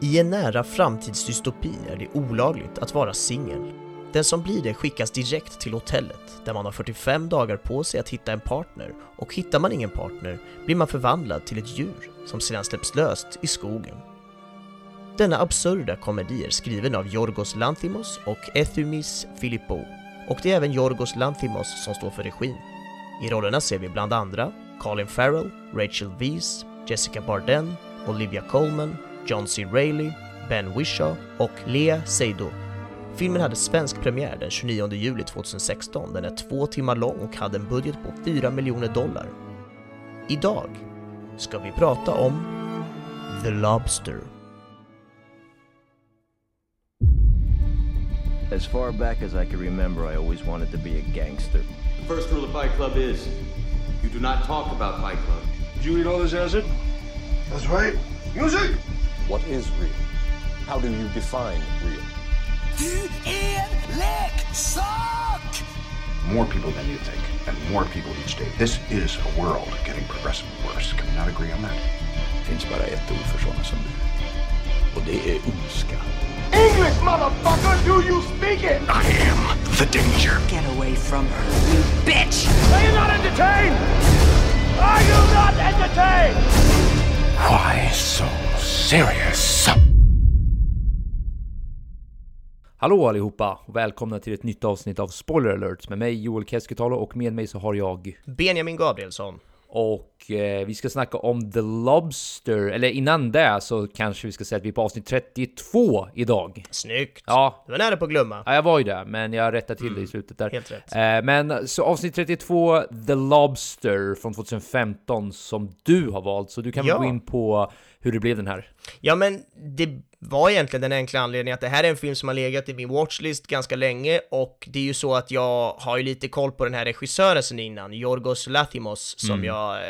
I en nära framtidsdystopi är det olagligt att vara singel. Den som blir det skickas direkt till hotellet där man har 45 dagar på sig att hitta en partner och hittar man ingen partner blir man förvandlad till ett djur som sedan släpps löst i skogen. Denna absurda komedi är skriven av Yorgos Lanthimos och Ethymis Philippou och det är även Yorgos Lanthimos som står för regin. I rollerna ser vi bland andra Colin Farrell, Rachel Weisz, Jessica Barden, Olivia Colman, John C. Reilly, Ben Whishaw och Lea Seydoux. Filmen hade svensk premiär den 29 juli 2016. Den är två timmar lång och hade en budget på 4 miljoner dollar. Idag ska vi prata om The Lobster. As far back as I can remember, I always wanted to be a gangster. The first rule of Fight Club is you do not talk about Fight Club. Did you eat all this acid? That's right. Music! What is real? How do you define real? Du är en leksak! More people than you think, and more people each day. This is a world getting progressively worse. Can we not agree on that? Det finns bara ett ord för sådana som du. Och det är ondska. English, motherfucker! Do you speak it? I am the danger. Get away from her, you bitch! Are you not entertained? Are you not entertained? Why so serious? Hallå allihopa och välkomna till ett nytt avsnitt av Spoiler Alerts med mig Joel Keskitalo och med mig så har jag Benjamin Gabrielsson. Och eh, vi ska snacka om The Lobster, eller innan det så kanske vi ska säga att vi är på avsnitt 32 idag. Snyggt! Ja, Du var nära på att glömma. ja jag var ju där, men jag rättade till det i slutet där. Helt rätt. Eh, men så avsnitt 32, The Lobster från 2015 som du har valt, så du kan väl Ja. gå in på hur det blev den här. Ja men det var egentligen den enkla anledningen att det här är en film som har legat i min watchlist ganska länge och det är ju så att jag har ju lite koll på den här regissören sen innan, Yorgos Lathimos, som jag eh,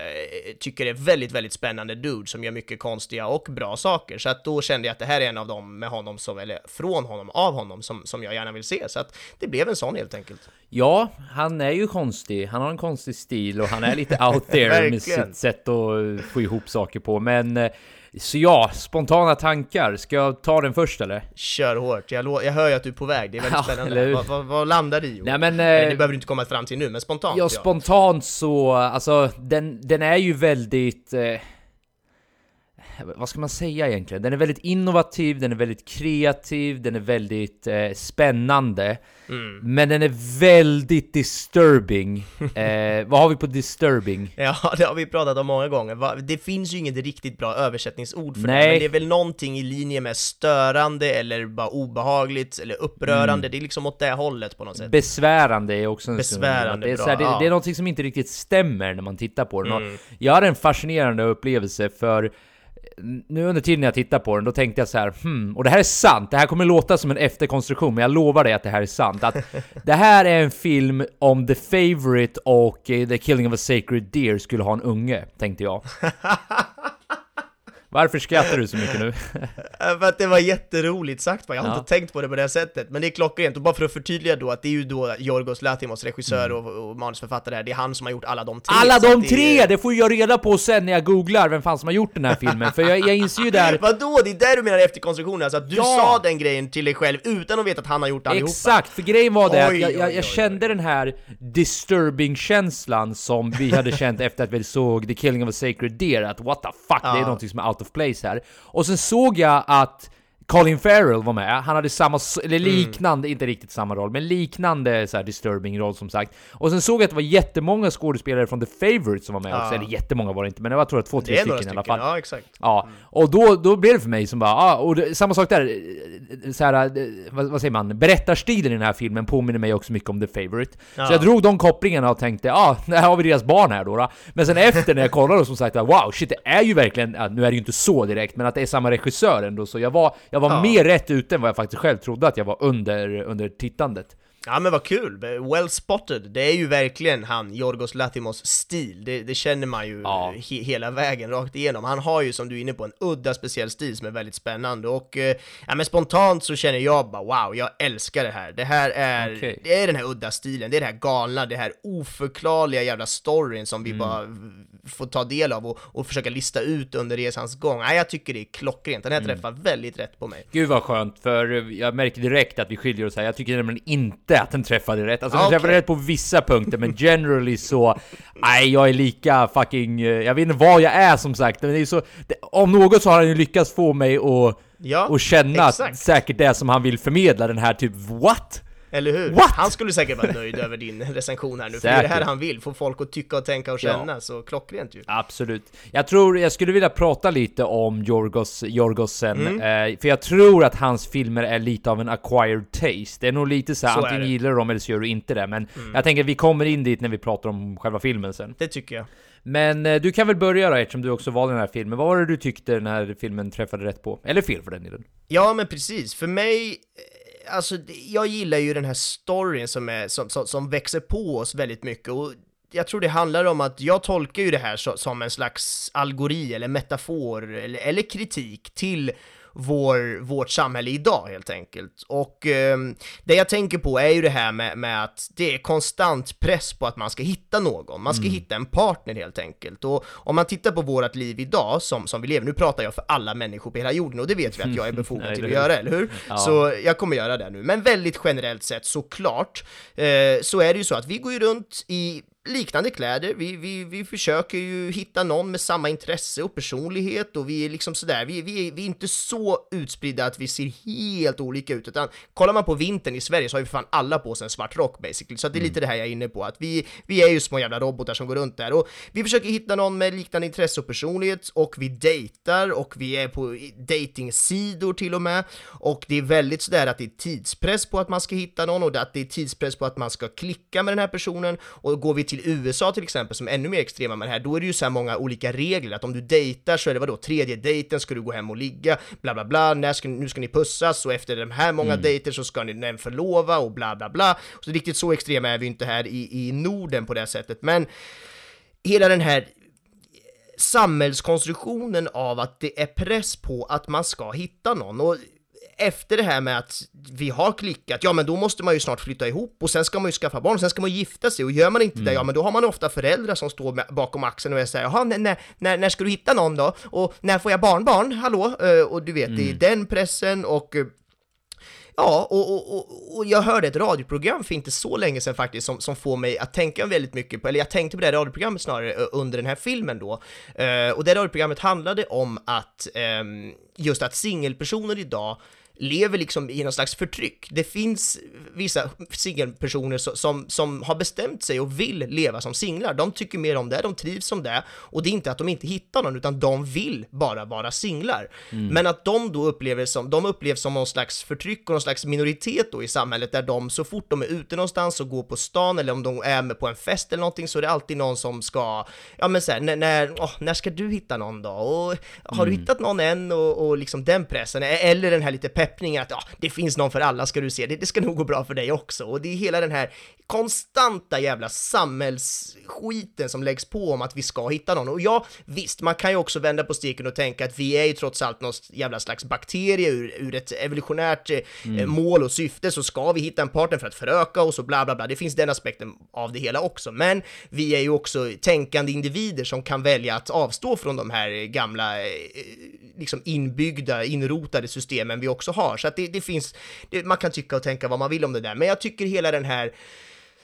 tycker är väldigt, väldigt spännande dude som gör mycket konstiga och bra saker. Så att då kände jag att det här är en av dem med honom som, eller från honom, av honom, som, som jag gärna vill se. Så att det blev en sån helt enkelt. Ja, han är ju konstig. Han har en konstig stil och han är lite out there med sitt sätt att få ihop saker på. Men eh, så ja, spontana tankar. Ska jag ta den först eller? Kör hårt, jag, jag hör ju att du är på väg, det är väldigt Ja, spännande. Vad, vad, vad landar det i? Nej men... Eller, eh, det behöver du inte komma fram till nu, men spontant. Ja, spontant så, alltså den, den är ju väldigt... Eh, vad ska man säga egentligen? Den är väldigt innovativ, den är väldigt kreativ, den är väldigt eh, spännande. Men den är väldigt disturbing. Eh, vad har vi på disturbing? Ja, det har vi pratat om många gånger. Det finns ju inget riktigt bra översättningsord för Nej. det, men det är väl någonting i linje med störande eller bara obehagligt eller upprörande. Mm. Det är liksom åt det hållet på något sätt. Besvärande är också en Besvärande, det, är bra, här, det, ja. det är någonting som inte riktigt stämmer när man tittar på den. Mm. Jag hade en fascinerande upplevelse för nu under tiden jag tittar på den, då tänkte jag så här, hmm, och det här är sant, det här kommer låta som en efterkonstruktion, men jag lovar dig att det här är sant. Att det här är en film om The Favourite och eh, The Killing of a Sacred Deer skulle ha en unge, tänkte jag. Varför skrattar du så mycket nu? För att det var jätteroligt sagt jag har Ja. inte tänkt på det på det här sättet. Men det är klockrent, och bara för att förtydliga då att det är ju då Yorgos Lathimos, regissör och, och manusförfattare här, det är han som har gjort alla de tre. Mm. Alla de att det tre! är- Det får jag reda på sen när jag googlar vem fan som har gjort den här filmen, för jag, jag inser ju där Vadå? Det är där du menar efterkonstruktionen, alltså att du Ja. sa den grejen till dig själv utan att veta att han har gjort allihopa? Exakt, för grejen var det att Oj, jag, oj, jag, oj, jag oj. kände den här disturbing-känslan som vi hade känt efter att vi såg The Killing of a Sacred Deer, att what the fuck, det är Ja. någonting som är out of place här. Och sen såg jag att Colin Farrell var med, han hade samma, eller Mm. liknande, inte riktigt samma roll, men liknande så disturbing roll som sagt. Och sen såg jag att det var jättemånga skådespelare från The Favourite som var med Ja. också, eller jättemånga var det inte, men det var tror jag två, tre några stycken i alla stycken, fall. ja exakt. Ja, och då, då blev det för mig som bara, ah, och det, samma sak där, så här, eh, vad, vad säger man, berättarstilen i den här filmen påminner mig också mycket om The Favourite. Ja. Så jag drog de kopplingarna och tänkte, ja, ah, där har vi deras barn här då, då. Men sen efter när jag kollade som sagt, wow, shit det är ju verkligen, nu är det ju inte så direkt, men att det är samma regissör ändå, så jag var, jag var Ja. mer rätt ute än vad jag faktiskt själv trodde att jag var under, under tittandet. Ja men vad kul, well spotted. Det är ju verkligen han, Yorgos Lathimos stil. Det, det känner man ju Ja. he, hela vägen rakt igenom. Han har ju som du är inne på en udda speciell stil som är väldigt spännande och eh, ja men spontant så känner jag bara wow, jag älskar det här. Det här är, Okej. det är den här udda stilen, det är det här galna, det här oförklarliga jävla storyn som vi Mm. bara får ta del av och, och försöka lista ut under resans gång. Ja, jag tycker det är klockrent, den här Mm. träffar väldigt rätt på mig. Gud vad skönt, för jag märker direkt att vi skiljer oss här. Jag tycker nämligen inte att den träffade rätt. Alltså den Ah, okej. träffade rätt på vissa punkter, men generally så... Nej, jag är lika fucking... eh, Jag vet inte vad jag är som sagt, men det är så... Det, om något så har han ju lyckats få mig att... Ja, och känna exakt. säkert det som han vill förmedla, den här typ what? Eller hur? What? Han skulle säkert vara nöjd över din recension här nu, för det är det här han vill, få folk att tycka och tänka och känna, så klockrent ju. Absolut. Jag tror, jag skulle vilja prata lite om Jorgos, Jorgosen, Mm. eh, för jag tror att hans filmer är lite av en acquired taste. Det är nog lite så, här, Så antingen. Mm. gillar du dem eller så gör du inte det, men jag tänker att vi kommer in dit när vi pratar om själva filmen sen. Det tycker jag. Men eh, du kan väl börja då, eftersom du också valde den här filmen. Vad var det du tyckte den här filmen träffade rätt på? Eller fel för den delen. Ja, men precis. För mig, alltså, jag gillar ju den här storyn som, är, som, som, som växer på oss väldigt mycket. Och jag tror det handlar om att jag tolkar ju det här så, som en slags algori eller metafor eller, eller kritik till vår, vårt samhälle idag helt enkelt. Och eh, det jag tänker på är ju det här med, med att det är konstant press på att man ska hitta någon, man ska hitta en partner helt enkelt. Och om man tittar på vårt liv idag som, som vi lever, nu pratar jag för alla människor på hela jorden och det vet vi att jag är befogad Nej, till att göra, eller hur? Ja. Så jag kommer göra det nu. Men väldigt generellt sett såklart, eh, så är det ju så att vi går ju runt i liknande kläder, vi, vi, vi försöker ju hitta någon med samma intresse och personlighet och vi är liksom sådär, vi, vi, vi är inte så utspridda att vi ser helt olika ut, utan kollar man på vintern i Sverige så har vi fan alla på sig en svart rock basically, så det är lite det här jag är inne på, att vi, vi är ju små jävla robotar som går runt där. Och vi försöker hitta någon med liknande intresse och personlighet och vi dejtar och vi är på datingsidor till och med. Och det är väldigt sådär att det är tidspress på att man ska hitta någon och att det är tidspress på att man ska klicka med den här personen. Och går vi till USA till exempel som är ännu mer extrema med det här, då är det ju så här många olika regler. Att om du dejtar så är det vadå, tredje dejten ska du gå hem och ligga, bla bla bla, när ska, nu ska ni pussas och efter de här många dejter så ska ni den förlova och bla bla bla. Så riktigt så extrema är vi inte här i, i Norden på det sättet, men hela den här samhällskonstruktionen av att det är press på att man ska hitta någon och efter det här med att vi har klickat, ja men då måste man ju snart flytta ihop och sen ska man ju skaffa barn, sen ska man gifta sig och gör man inte det, ja men då har man ofta föräldrar som står bakom axeln och är såhär, jaha, när, när, när, ska du hitta någon då? Och när får jag barnbarn? Hallå? Eh, Och du vet, det är den pressen och eh, Ja, och, och, och, och jag hörde ett radioprogram för inte så länge sedan faktiskt som, som får mig att tänka väldigt mycket på, eller jag tänkte på det här radioprogrammet snarare eh, under den här filmen då. Eh, och det radioprogrammet handlade om att ehm, just att singelpersoner idag lever liksom i någon slags förtryck. Det finns vissa singelpersoner so- som, som har bestämt sig och vill leva som singlar. De tycker mer om det, de trivs som det och det är inte att de inte hittar någon utan de vill bara vara singlar. Men att de då upplever som, de upplevs som någon slags förtryck och någon slags minoritet då i samhället där de så fort de är ute någonstans och går på stan eller om de är med på en fest eller någonting så är det alltid någon som ska, ja men såhär, när, när, åh, när ska du hitta någon då? Och har du hittat någon än? Och, och liksom den pressen, eller den här lite peppningen att ja, det finns någon för alla ska du se, det, det ska nog gå bra för dig också. Och det är hela den här konstanta jävla samhällsskiten som läggs på om att vi ska hitta någon. Och ja, visst, man kan ju också vända på steken och tänka att vi är ju trots allt något jävla slags bakterie ur, ur ett evolutionärt eh, mål och syfte så ska vi hitta en partner för att föröka oss och bla bla bla. Det finns den aspekten av det hela också. Men vi är ju också tänkande individer som kan välja att avstå från de här gamla eh, liksom inbyggda, inrotade systemen vi också har. Så att det, det finns, det, man kan tycka och tänka vad man vill om det där. Men jag tycker hela den här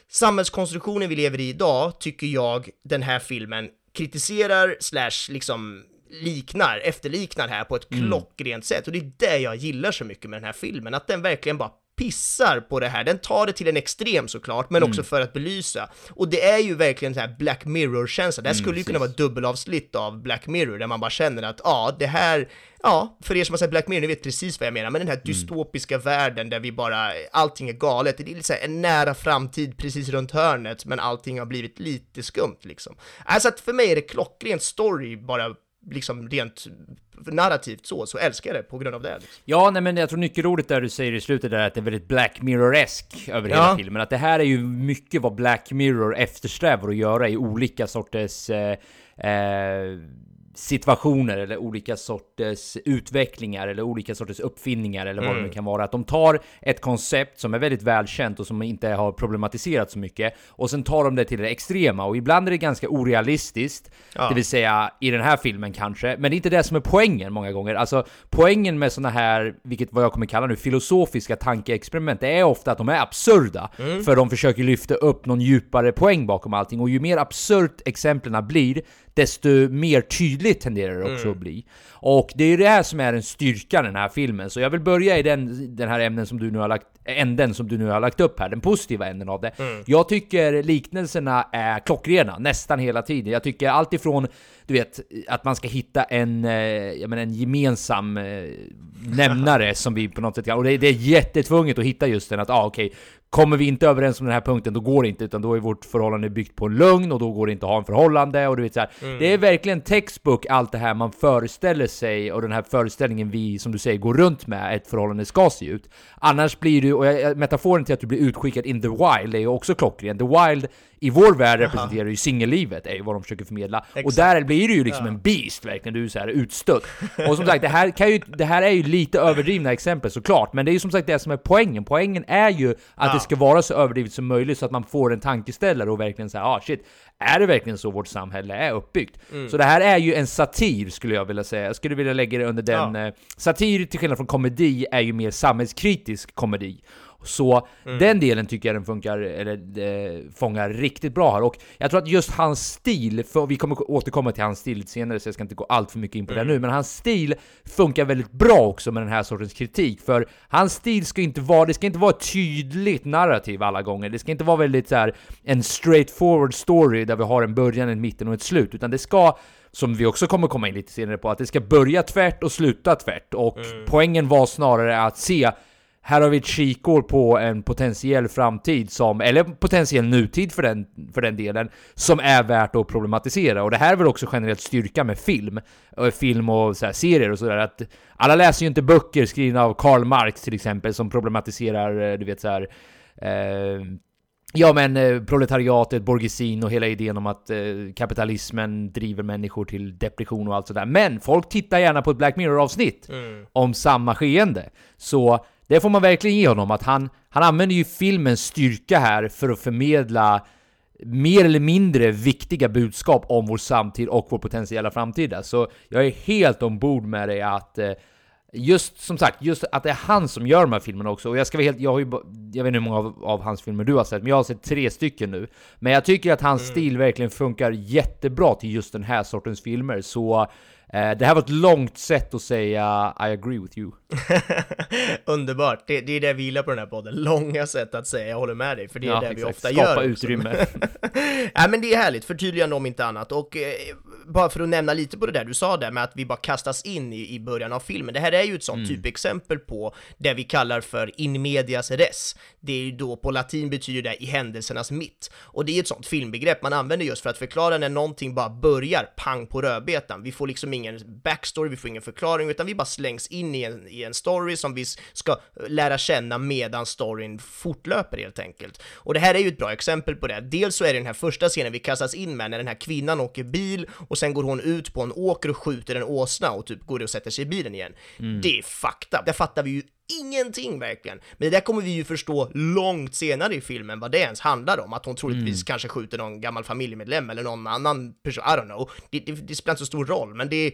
samhällskonstruktionen vi lever i idag tycker jag den här filmen kritiserar slash liksom liknar, efterliknar här på ett klockrent sätt och det är det jag gillar så mycket med den här filmen, att den verkligen bara pissar på det här. Den tar det till en extrem såklart, men också för att belysa. Och det är ju verkligen så här Black Mirror-känsla. Det här skulle ju kunna vara dubbelavsnitt av Black Mirror, där man bara känner att ja, det här, ja, för er som har sett Black Mirror, ni vet precis vad jag menar, men den här dystopiska världen där vi bara, allting är galet. Det är lite så här en nära framtid precis runt hörnet, men allting har blivit lite skumt liksom. Alltså att för mig är det klockrent story bara liksom rent narrativt så, så älskar jag det på grund av det. Liksom. Ja, nej men jag tror nyckelordet där du säger i slutet där att det är väldigt Black Mirror-esk över Ja. hela filmen. Att det här är ju mycket vad Black Mirror eftersträvar att göra i olika sorters eh, eh, situationer eller olika sorters utvecklingar eller olika sorters uppfinningar eller vad det nu kan vara. Att de tar ett koncept som är väldigt välkänt och som inte har problematiserat så mycket och sen tar de det till det extrema och ibland är det ganska orealistiskt. Ja. Det vill säga i den här filmen kanske, men det är inte det som är poängen många gånger. Alltså poängen med såna här, vilket vad jag kommer kalla nu, filosofiska tankeexperiment, det är ofta att de är absurda. För de försöker lyfta upp någon djupare poäng bakom allting. Och ju mer absurt exemplen blir, desto mer tydligt tenderar det också att bli. Och det är det här som är en styrka i den här filmen. Så jag vill börja i den, den här ämnen som du nu har lagt, änden som du nu har lagt upp här, den positiva änden av det. Jag tycker liknelserna är klockrena nästan hela tiden. Jag tycker allt ifrån, du vet, att man ska hitta en, eh, jag menar, en gemensam eh, nämnare som vi på något sätt kan, och det, det är jättetvunget att hitta just den att, ah, okej, Kommer vi inte överens om den här punkten, då går det inte, utan då är vårt förhållande byggt på en lögn och då går det inte att ha en förhållande och du vet så här. Det är verkligen textbook allt det här man föreställer sig och den här föreställningen vi, som du säger, går runt med ett förhållande ska se ut. Annars blir du, och jag- metaforen till att du blir utskickad in the wild är ju också klockren. The wild i vår värld representerar ju singellivet, är ju vad de försöker förmedla. Och Exakt. där blir du ju liksom en beast, verkligen. Du är så här utstött. Och som sagt, det här, kan ju, det här är ju lite överdrivna exempel såklart, men det är ju som sagt det som är poängen. Poängen är ju att det ska vara så överdrivet som möjligt så att man får en tankeställare och verkligen säga ah shit, är det verkligen så vårt samhälle är uppbyggt? Så det här är ju en satir skulle jag vilja säga. Jag skulle vilja lägga det under den... Ja. Eh, satir till skillnad från komedi är ju mer samhällskritisk komedi. Så den delen tycker jag den funkar, eller eh, fångar riktigt bra här. Och jag tror att just hans stil, för vi kommer återkomma till hans stil lite senare så jag ska inte gå allt för mycket in på det nu, men hans stil funkar väldigt bra också med den här sortens kritik. För hans stil ska inte vara, det ska inte vara ett tydligt narrativ alla gånger. Det ska inte vara väldigt så här en straightforward story där vi har en början, en mitten och ett slut, utan det ska som vi också kommer komma in lite senare på, att det ska börja tvärt och sluta tvärt. Och poängen var snarare att se här har vi ett kikår på en potentiell framtid som, eller potentiell nutid för den, för den delen, som är värt att problematisera. Och det här är väl också generellt styrka med film, och film och så här, serier och sådär, att alla läser ju inte böcker skrivna av Karl Marx till exempel, som problematiserar, eh, du vet så här. Eh, Ja men eh, proletariatet, borgesin och hela idén om att eh, kapitalismen driver människor till depression och allt sådär. Men folk tittar gärna på ett Black Mirror-avsnitt om samma skeende. Så det får man verkligen ge honom, att han, han använder ju filmens styrka här för att förmedla mer eller mindre viktiga budskap om vår samtid och vår potentiella framtida. Så jag är helt ombord med dig att eh, Just som sagt, just att det är han som gör de här filmerna också. Och jag ska vara helt, jag har ju, jag vet inte hur många av, av hans filmer du har sett, men jag har sett tre stycken nu. Men jag tycker att hans stil verkligen funkar jättebra till just den här sortens filmer. Så eh, det här var ett långt sätt att säga I agree with you. Underbart, det, det är det vi gillar på den här podden. Långa sätt att säga jag håller med dig, för det är Ja, det vi exakt. ofta Skapa gör. också. utrymme. ja, men det är härligt, förtydligande om inte annat. Och eh, bara för att nämna lite på det där du sa där med att vi bara kastas in i, i början av filmen. Det här är ju ett Mm. sånt typexempel på det vi kallar för in medias res. Det är ju då på latin betyder det i händelsernas mitt. Och det är ett sånt filmbegrepp man använder just för att förklara när någonting bara börjar pang på rödbetan. Vi får liksom ingen backstory, vi får ingen förklaring, utan vi bara slängs in i en, i en story som vi ska lära känna medan storyn fortlöper helt enkelt. Och det här är ju ett bra exempel på det. Dels så är det den här första scenen vi kastas in med när den här kvinnan åker bil och sen går hon ut på en åker och skjuter en åsna och typ går och sätter sig i bilen igen. Det är fakta. Där fattar vi ju ingenting verkligen. Men det där kommer vi ju förstå långt senare i filmen vad det ens handlar om. Att hon troligtvis kanske skjuter någon gammal familjemedlem eller någon annan person, I don't know. Det, det, det spelar inte så stor roll, men det är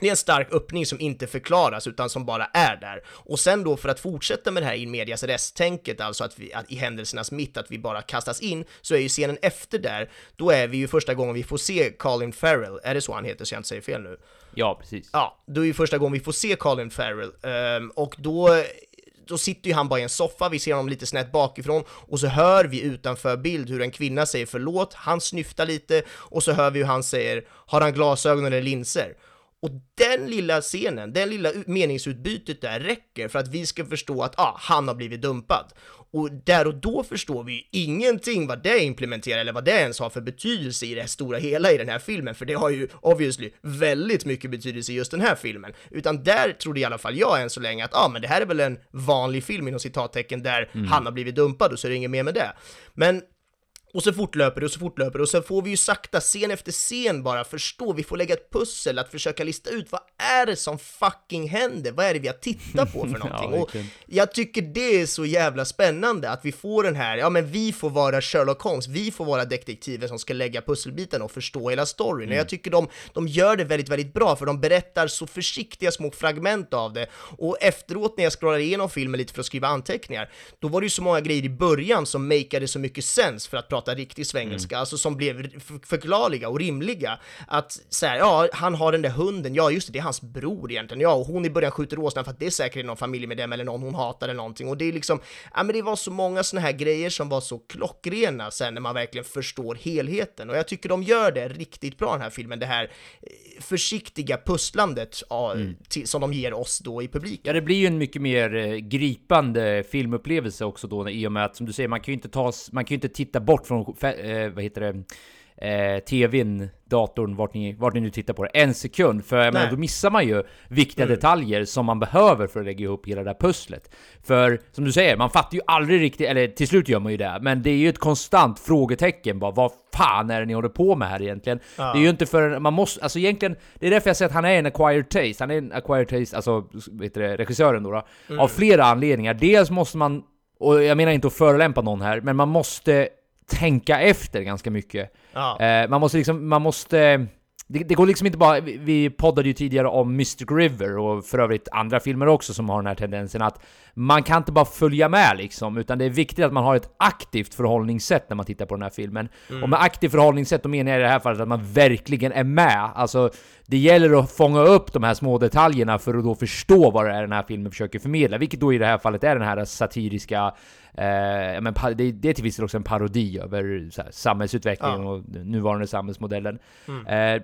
det är en stark öppning som inte förklaras utan som bara är där. Och sen då för att fortsätta med det här in medias res-tänket, alltså att, vi, att i händelsernas mitt, att vi bara kastas in, så är ju scenen efter där, då är vi ju första gången vi får se Colin Farrell, är det så han heter så jag inte säger fel nu? Ja, precis. Ja, då är ju första gången vi får se Colin Farrell, ehm, och då då sitter ju han bara i en soffa, vi ser honom lite snett bakifrån och så hör vi utanför bild hur en kvinna säger förlåt, han snyftar lite och så hör vi hur han säger har han glasögon eller linser? Och den lilla scenen, den lilla meningsutbytet där räcker för att vi ska förstå att ah, han har blivit dumpad. Och där och då förstår vi ju ingenting vad det implementerar eller vad det ens har för betydelse i det stora hela i den här filmen, för det har ju obviously väldigt mycket betydelse i just den här filmen. Utan där trodde i alla fall jag än så länge att ah, men det här är väl en vanlig film inom citattecken där han har blivit dumpad och så är det inget mer med det. Men och så fortlöper det och så fortlöper det och sen får vi ju sakta scen efter scen bara förstå, vi får lägga ett pussel att försöka lista ut vad är det som fucking händer, vad är det vi har tittat på för någonting? och verkligen. jag tycker det är så jävla spännande att vi får den här, ja men vi får vara Sherlock Holmes, vi får vara detektiven som ska lägga pusselbitarna och förstå hela storyn. Och jag tycker de, de gör det väldigt, väldigt bra för de berättar så försiktiga små fragment av det. Och efteråt när jag scrollar igenom filmen lite för att skriva anteckningar, då var det ju så många grejer i början som makeade så mycket sens för att prata riktig svengelska, alltså som blev förklarliga och rimliga. Att säga, ja, han har den där hunden, ja just det, det är hans bror egentligen, ja, och hon i början skjuter åsnan för att det är säkert någon familjemedlem eller någon hon hatar eller någonting. Och det är liksom, ja men det var så många såna här grejer som var så klockrena sen när man verkligen förstår helheten. Och jag tycker de gör det riktigt bra den här filmen, det här eh, försiktiga pusslandet ja, till, som de ger oss då i publiken. Ja, det blir ju en mycket mer eh, gripande filmupplevelse också då i och med att som du säger, man kan ju inte ta, man kan ju inte titta bort från, fe- eh, vad heter det, eh, tvn, datorn, vart ni, vart ni nu tittar på det, en sekund. För Nej. då missar man ju viktiga detaljer som man behöver för att lägga ihop hela det där pusslet. För som du säger, man fattar ju aldrig riktigt, eller till slut gör man ju det, men det är ju ett konstant frågetecken bara, vad fan är det ni håller på med här egentligen? Det är ju inte för man måste, alltså egentligen, det är därför jag säger att han är en acquired taste, han är en acquired taste, alltså heter det, regissören då, då av flera anledningar. Dels måste man, och jag menar inte att förolämpa någon här, men man måste tänka efter ganska mycket. Ja. Eh, man måste liksom, man måste... Det, det går liksom inte bara... Vi, vi poddade ju tidigare om Mystic River och för övrigt andra filmer också som har den här tendensen att man kan inte bara följa med liksom, utan det är viktigt att man har ett aktivt förhållningssätt när man tittar på den här filmen. Och med aktivt förhållningssätt, då menar jag i det här fallet att man verkligen är med. Alltså, det gäller att fånga upp de här små detaljerna för att då förstå vad det är den här filmen försöker förmedla, vilket då i det här fallet är den här satiriska Eh, ja, men det, det är till viss del också en parodi över så här, samhällsutvecklingen och den nuvarande samhällsmodellen. Eh,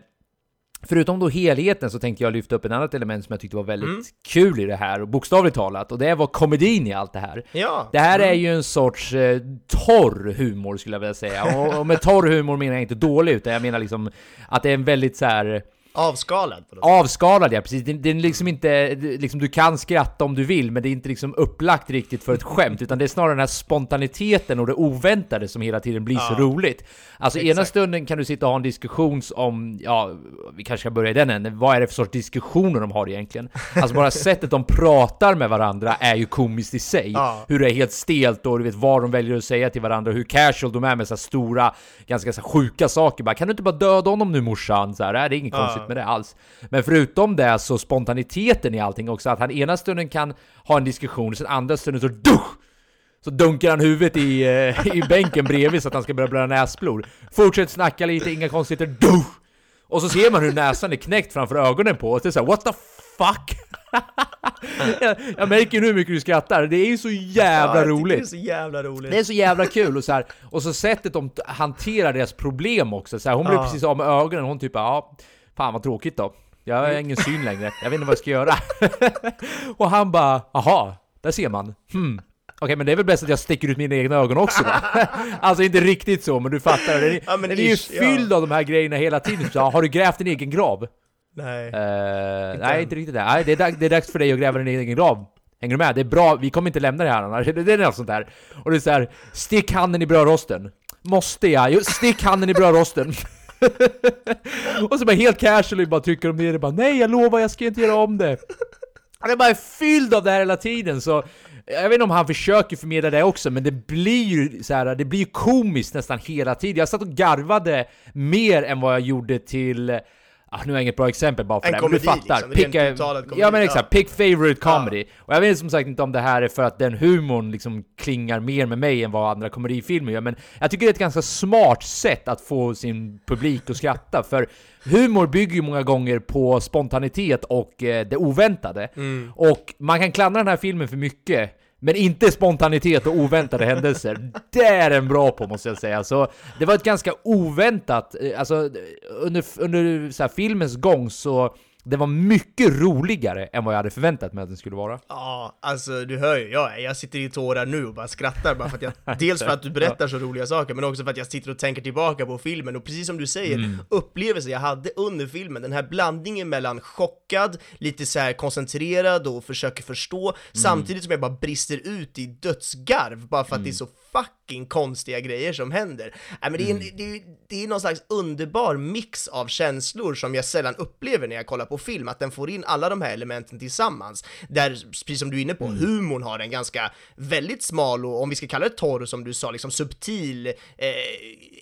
förutom då helheten så tänkte jag lyfta upp ett annat element som jag tyckte var väldigt kul i det här, och bokstavligt talat, och det var komedin i allt det här. Ja. Det här är ju en sorts eh, torr humor skulle jag vilja säga. Och, och med torr humor menar jag inte dålig, utan jag menar liksom att det är en väldigt så här Avskalad på något. Avskalad ja, precis. Det, är liksom inte, liksom, du kan skratta om du vill, men det är inte liksom upplagt riktigt för ett skämt, utan det är snarare den här spontaniteten och det oväntade som hela tiden blir så roligt. Alltså ena Exakt. stunden kan du sitta och ha en diskussion om, ja, vi kanske ska börja i den änden, vad är det för sorts diskussioner de har egentligen? Alltså bara sättet de pratar med varandra är ju komiskt i sig. Ja. Hur det är helt stelt och du vet vad de väljer att säga till varandra, hur casual de är med så stora, ganska så sjuka saker. Bara, kan du inte bara döda honom nu morsan? Så här, "Nej, det är inget konstigt med det alls. Men förutom det så spontaniteten i allting också, att han ena stunden kan ha en diskussion, sen andra stunden så dusch! Så dunkar han huvudet i, eh, i bänken bredvid så att han ska börja blöda näsblod. Fortsätter snacka lite, inga konstigheter, dusch! Och så ser man hur näsan är knäckt framför ögonen på oss. Det är såhär, what the fuck? jag, jag märker nu hur mycket du skrattar, det är ju så jävla Ja, roligt. Det är så jävla roligt. Det är så jävla kul och så här, och så sättet de hanterar deras problem också. Så här, hon blev Ja. precis av med ögonen, hon typ ja, fan vad tråkigt då. Jag har ingen syn längre, jag vet inte vad jag ska göra. och han bara, aha, där ser man. Hmm. Okej, men det är väl bäst att jag sticker ut mina egna ögon också då? alltså inte riktigt så, men du fattar. Den, är- Ja, den är ju ish, ja. fylld av de här grejerna hela tiden. Så, har du grävt din egen grav? Nej. Eh, nej, inte riktigt det. Nej, det, är dags, det är dags för dig att gräva din egen grav. Hänger du med? Det är bra, vi kommer inte lämna det här annars. Det, det är något sånt där. Och det är så här, stick handen i brödrosten. Måste jag? Jo, stick handen i brödrosten. och så bara helt casually bara trycker de ner det bara Nej jag lovar jag ska inte göra om det. Han är bara fylld av det här hela tiden så jag vet inte om han försöker förmedla det också, men det blir ju så här, det blir ju komiskt nästan hela tiden. Jag satt och garvade mer än vad jag gjorde till Ah, nu har jag inget bra exempel bara för En det, men du fattar. liksom, Pick komedi, ja men exakt, ja. pick favorite comedy. Och jag vet som sagt inte om det här är för att den humorn liksom klingar mer med mig än vad andra komedifilmer gör, men jag tycker det är ett ganska smart sätt att få sin publik att skratta, för humor bygger ju många gånger på spontanitet och eh, det oväntade. Mm. Och man kan klandra den här filmen för mycket, men inte spontanitet och oväntade händelser. Det är den bra på måste jag säga. Så det var ett ganska oväntat, eh, alltså under, under så här, filmens gång så den var mycket roligare än vad jag hade förväntat mig att den skulle vara. Ja, alltså du hör ju, jag, jag sitter i tårar nu och bara skrattar bara för att jag, dels för att du berättar så roliga saker, men också för att jag sitter och tänker tillbaka på filmen och precis som du säger, Mm. upplevelsen jag hade under filmen, den här blandningen mellan chockad, lite så här koncentrerad och försöker förstå, Mm. samtidigt som jag bara brister ut i dödsgarv bara för att det är Mm. så fucking konstiga grejer som händer. Nej, men det, är Mm. en, det, är, det är någon slags underbar mix av känslor som jag sällan upplever när jag kollar på film, att den får in alla de här elementen tillsammans. Där, precis som du är inne på, Mm. humorn har en ganska väldigt smal och om vi ska kalla det torr som du sa, liksom subtil eh,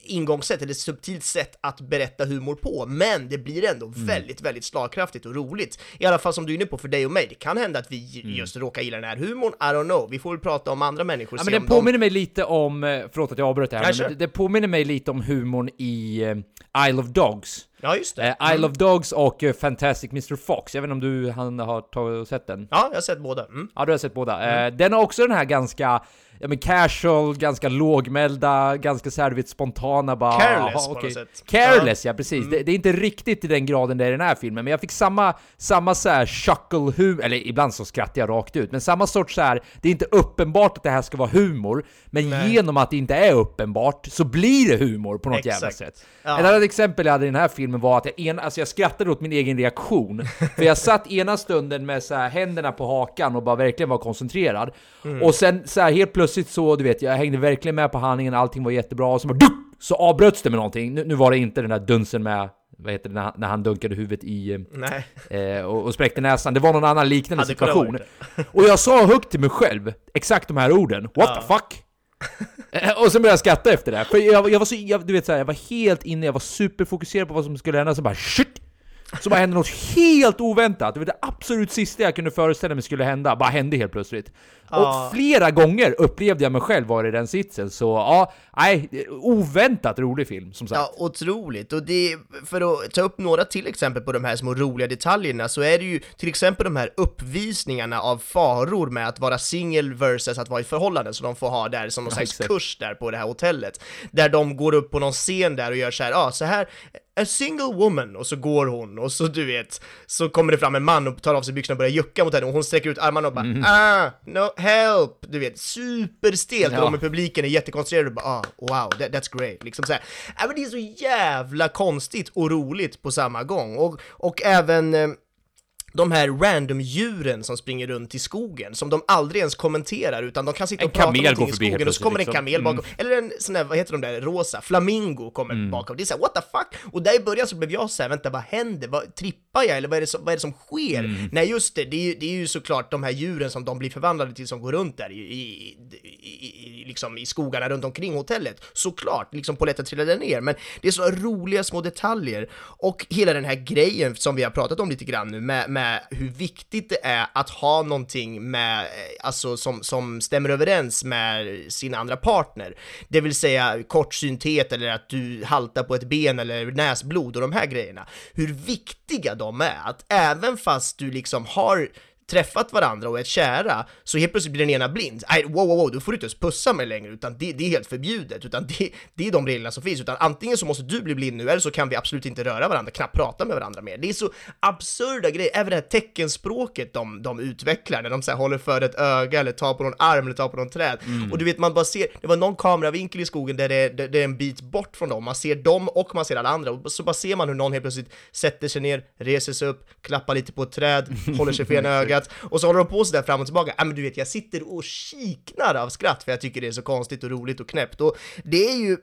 ingångssätt, eller subtilt sätt att berätta humor på, men det blir ändå Mm. väldigt, väldigt slagkraftigt och roligt. I alla fall som du är inne på för dig och mig, det kan hända att vi Mm. just råkar gilla den här humorn, I don't know, vi får väl prata om andra människor, Ja, men den påminner mig lite om, eh, förlåt att jag avbröt det här, Ja, men det, det påminner mig lite om humorn i eh, Isle of Dogs. Ja, just det. Eh, Isle of Dogs och Fantastic Mr Fox, jag vet inte om du han har sett den? Ja, jag har sett båda. Mm. Ja, du har sett båda. Eh, den har också den här ganska, ja men casual, ganska lågmälda, ganska så här, du vet, spontana bara... Careless aha, på något sätt. Careless, ja, precis. Det, det är inte riktigt i den graden det är i den här filmen, men jag fick samma, samma så här chuckle humor, eller ibland så skrattar jag rakt ut, men samma sorts så här, det är inte uppenbart att det här ska vara humor, men Nej. genom att det inte är uppenbart så blir det humor på något jävla Exakt. sätt. Ja. Ett annat exempel jag hade i den här filmen var att jag, en, alltså jag skrattade åt min egen reaktion. För jag satt ena stunden med så här händerna på hakan och bara verkligen var koncentrerad. Mm. Och sen så här helt plötsligt så, du vet, jag hängde verkligen med på handlingen, allting var jättebra, och så bara duck, så avbröts det med någonting. Nu, nu var det inte den där dunsen med, vad heter det, när, han- när han dunkade huvudet i... Nej. Eh, och, och spräckte näsan. Det var någon annan liknande kunnat situation. Och jag sa högt till mig själv, exakt de här orden. What the fuck? Eh, och sen började jag skratta efter det. För jag, jag var så, jag, du vet så här, jag var helt inne, jag var superfokuserad på vad som skulle hända, så bara shit! Så bara hände något helt oväntat. Det var det absolut sista jag kunde föreställa mig skulle hända, bara hände helt plötsligt. Ja. Och flera gånger upplevde jag mig själv vara i den sitsen, så ja, nej, oväntat rolig film som sagt. Ja, otroligt. Och det, för att ta upp några till exempel på de här små roliga detaljerna så är det ju till exempel de här uppvisningarna av faror med att vara singel versus att vara i förhållande som de får ha där som någon Ja, slags kurs där på det här hotellet. Där de går upp på någon scen där och gör så här, ja ah, så här, a single woman, och så går hon, och så du vet, så kommer det fram en man och tar av sig byxorna och börjar jucka mot henne, och hon sträcker ut armarna och bara Mhm. ah, no help, du vet, superstelt, Ja. och de i publiken är jättekoncentrerade och bara ah, wow, that, that's great, liksom så här. Ja, men det är så jävla konstigt och roligt på samma gång, och, och även eh, de här random-djuren som springer runt i skogen, som de aldrig ens kommenterar, utan de kan sitta En och prata om någonting i skogen, och så kommer det en kamel liksom. bakom, eller en sån där, vad heter de där, rosa, flamingo kommer Mm. bakom. Det är såhär, what the fuck? Och där i början så blev jag såhär, vänta vad händer? Vad, trippar jag? Eller vad är det som, vad är det som sker? Mm. Nej just det, det är, ju, det är ju såklart de här djuren som de blir förvandlade till som går runt där i, i, i, i, liksom i skogarna runt omkring hotellet. Såklart, liksom polletten trillade ner, men det är så roliga små detaljer. Och hela den här grejen som vi har pratat om lite grann nu med, med hur viktigt det är att ha någonting med, eh, alltså som, som stämmer överens med sin andra partner. Det vill säga kortsynthet eller att du haltar på ett ben eller näsblod och de här grejerna. Hur viktiga de är, att även fast du liksom har träffat varandra och är kära, så helt plötsligt blir den ena blind. Nej, wow, wow, wow, du får inte ens pussa mig längre, utan det, det är helt förbjudet, utan det, det är de reglerna som finns, utan antingen så måste du bli blind nu, eller så kan vi absolut inte röra varandra, knappt prata med varandra mer. Det är så absurda grejer, även det här teckenspråket de, de utvecklar, när de så här håller för ett öga, eller tar på någon arm, eller tar på någon träd. Och du vet, man bara ser, det var någon kameravinkel i skogen där det, är- där det är en bit bort från dem, man ser dem och man ser alla andra, och så bara ser man hur någon helt plötsligt sätter sig ner, reser sig upp, klappar lite på ett träd, håller sig för ena ögat, och så håller de på sig där fram och tillbaka. Ja men du vet, jag sitter och kiknar av skratt för jag tycker det är så konstigt och roligt och knäppt. Och det är ju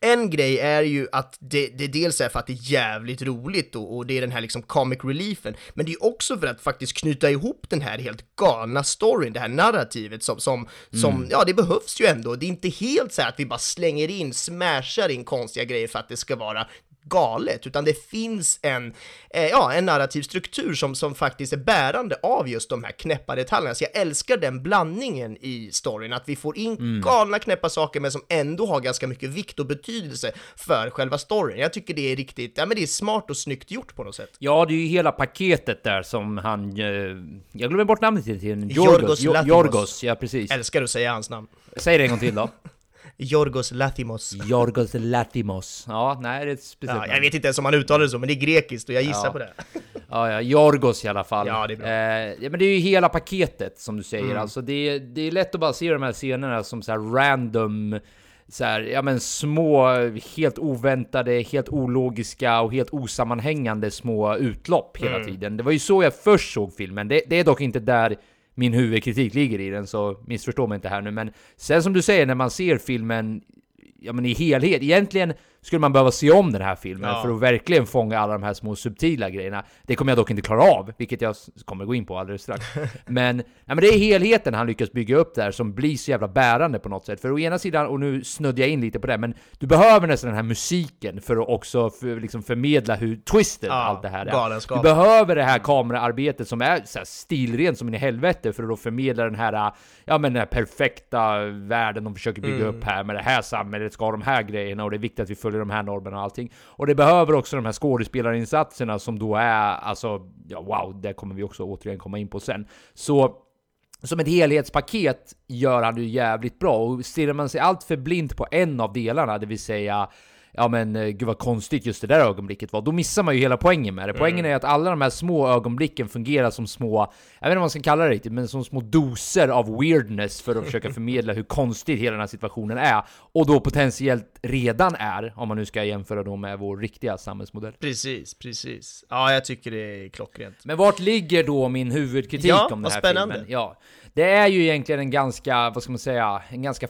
en grej är ju att det, det dels är för att det är jävligt roligt och, och det är den här liksom comic reliefen, men det är också för att faktiskt knyta ihop den här helt galna storyn, det här narrativet som, som, som ja det behövs ju ändå. Det är inte helt så här att vi bara slänger in, smashar in konstiga grejer för att det ska vara galet, utan det finns en, eh, ja, en narrativ struktur som, som faktiskt är bärande av just de här knäppa detaljerna. Så jag älskar den blandningen i storyn, att vi får in galna knäppa saker men som ändå har ganska mycket vikt och betydelse för själva storyn. Jag tycker det är riktigt, ja men det är smart och snyggt gjort på något sätt. Ja, det är ju hela paketet där som han... Eh, jag glömmer bort namnet till tiden. Yorgos Jo- Lanthimos. Yorgos, ja precis. Älskar att säga hans namn. Säg det en gång till då. Yorgos Lathimos. Yorgos Latimos. Ja, nej, det är ett speciellt Ja, jag vet inte ens om han uttalar det så, men det är grekiskt och jag gissar Ja. på det. Ja, ja, Jorgos i alla fall. Ja, det är bra. Eh, ja, men det är ju hela paketet som du säger. Mm. Alltså, det, är, det är lätt att bara se de här scenerna som så här random, så här, ja men små, helt oväntade, helt ologiska och helt osammanhängande små utlopp hela Mm. tiden. Det var ju så jag först såg filmen. Det, det är dock inte där min huvudkritik ligger i den, så missförstå mig inte här nu. Men sen som du säger, när man ser filmen ja, men i helhet. Egentligen skulle man behöva se om den här filmen Ja. för att verkligen fånga alla de här små subtila grejerna. Det kommer jag dock inte klara av, vilket jag kommer gå in på alldeles strax. men, ja, men det är helheten han lyckas bygga upp där som blir så jävla bärande på något sätt. För å ena sidan, och nu snuddar jag in lite på det, men du behöver nästan den här musiken för att också för, liksom förmedla hur twisted Ja, allt det här är. Du behöver det här kameraarbetet som är så stilrent som in i helvete för att då förmedla den här, ja men den här perfekta världen de försöker bygga Mm. upp här med det här samhället ska ha de här grejerna och det är viktigt att vi följer de här normerna och allting. Och det behöver också de här skådespelarinsatserna som då är, alltså, ja wow, det kommer vi också återigen komma in på sen. Så som ett helhetspaket gör han det ju jävligt bra och stirrar man sig allt för blint på en av delarna, det vill säga Ja men eh, gud vad konstigt just det där ögonblicket var, då missar man ju hela poängen med det. Poängen är att alla de här små ögonblicken fungerar som små, jag vet inte vad man ska kalla det riktigt, men som små doser av weirdness för att försöka förmedla hur konstig hela den här situationen är. Och då potentiellt redan är, om man nu ska jämföra då med vår riktiga samhällsmodell. Precis, precis. Ja, jag tycker det är klockrent. Men vart ligger då min huvudkritik Ja, om den vad här spännande. filmen? Ja, det är ju egentligen en ganska, vad ska man säga, en ganska